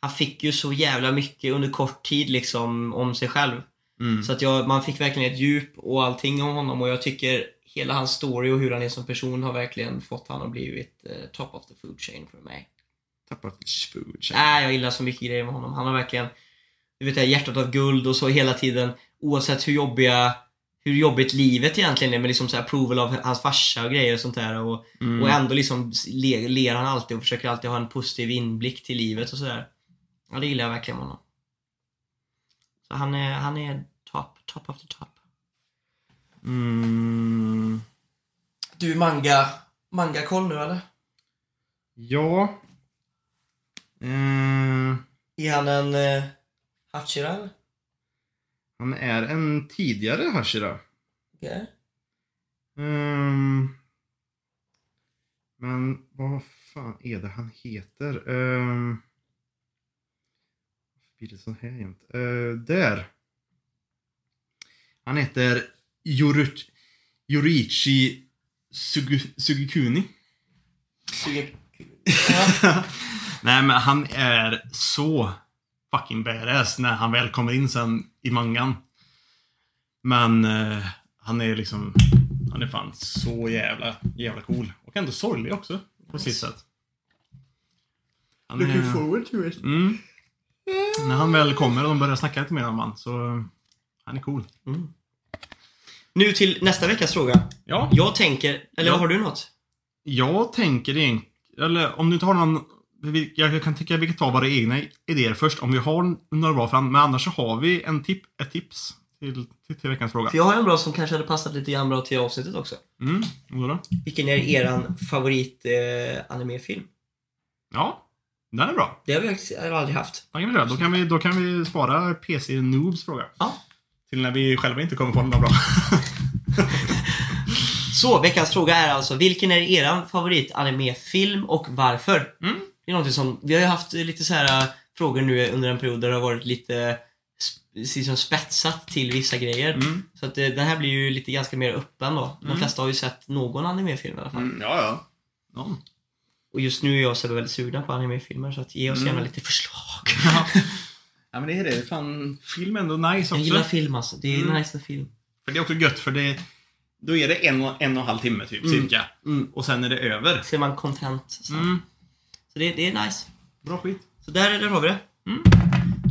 han fick ju så jävla mycket under kort tid liksom om sig själv. Mm. Så att jag, man fick verkligen ett djup och allting om honom och jag tycker hela hans story och hur han är som person har verkligen fått han att blivit eh, top of the food chain för mig. Tappat food. Nej, jag gillar så mycket grejer med honom. Han har verkligen, du vet det här hjärtat av guld och så hela tiden oavsett hur jobbiga hur jobbigt livet egentligen är med liksom så här approval av hans farsa och grejer och sånt där och, Mm. och ändå liksom ler, ler han alltid och försöker alltid ha en positiv inblick till livet och sådär. Ja, det gillar jag verkligen med honom. Så han är, han är top, top of the top. Mm. Du manga, manga-koll nu eller? Ja. Eh, Är han en eh, Hachira eller? Han är en tidigare Hashira. Okej. Ehm, men vad fan är det han heter? Um, varför blir det så här jämt? Eh, där. Han heter Yorut, Yorichi Sugu, Sugikuni. Suge- Nej men han är så fucking badass när han väl kommer in sen i mangan. Men eh, han är liksom, han är fan så jävla, jävla cool. Och ändå sorglig också. På sitt sätt. Han är, forward to it. mm, när han väl kommer och de börjar snacka lite mer om han så han är cool. Nu till nästa veckas fråga. Ja, Jag tänker, eller Ja. har du något? jag tänker egentligen, eller om du inte har någon jag kan tycka att vi kan ta våra egna idéer först om vi har några bra fram. Men annars så har vi en tip, ett tips till, till, till veckans fråga. För jag har en bra som kanske hade passat lite grann bra till avsnittet också. Mm, då? Vilken är eran favorit eh, animefilm? Ja, den är bra. Det har vi faktiskt aldrig haft. Köra. Då, kan vi, då kan vi spara PC Noobs fråga. Ja. Till när vi själva inte kommer på något bra. Så, veckans fråga är alltså, vilken är eran favorit animefilm och varför? Mm. Det är någonting som, vi har ju haft lite så här äh, frågor nu under en period där det har varit lite liksom spetsat till vissa grejer. Mm. Så att eh, den här blir ju lite ganska mer öppen då. De Mm. flesta har ju sett någon animefilm i alla fall. Mm, ja, ja. ja. Och just nu är jag och Sebbe väldigt sugna på animefilmer så att ge oss Mm. gärna lite förslag. ja, men det är det. Fan, film är ändå nice också. Jag gillar film alltså. Det är Mm. nice med film. För det är också gött för det då är det en och en, och en halv timme typ, Mm. cirka. Mm. Och sen är det över. Ser man content. Så, Mm. Så det, det är nice. Bra skit. Så där, där har vi det. Mm.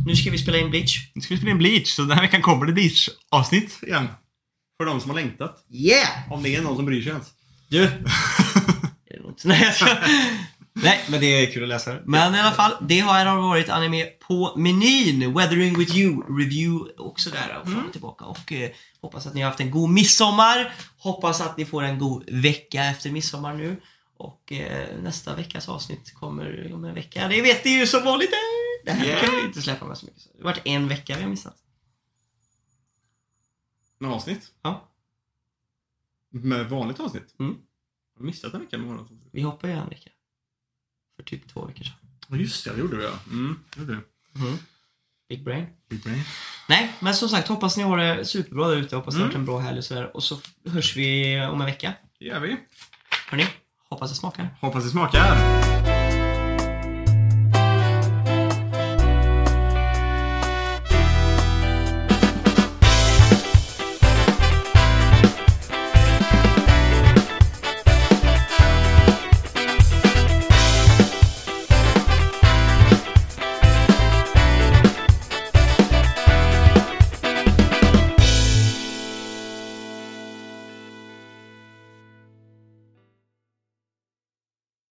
Nu ska vi spela in Bleach. Nu ska vi spela in Bleach, så den här veckan kommer det Bleach-avsnitt igen. För de som har längtat. Yeah! Om det är någon som bryr sig ens. Du! Nej, jag ska... Nej, men det är kul att läsa. Men i alla fall, det har har varit anime på menyn. Weathering with you review också där och fram och tillbaka. Och eh, hoppas att ni har haft en god midsommar. Hoppas att ni får en god vecka efter midsommar nu. Och eh, nästa veckas avsnitt kommer om en vecka. Det vet ni ju som vanligt. Det här Yeah. kan vi inte släppa med så mycket. Det har varit en vecka vi har missat. Några avsnitt? Ja. Med vanligt avsnitt? Mm. Har missat en vecka med vanligt avsnitt? Vi hoppar ju en vecka. För typ två veckor sedan. Ja, just det. Det gjorde vi ja. Mm, det gjorde vi. Big brain. Big brain. Nej, men som sagt, hoppas ni har det superbra där ute. Hoppas har Mm. varit en bra helg och sådär. Och så hörs vi om en vecka. Det gör vi. Hörni, hoppas det smakar. Hoppas det smakar.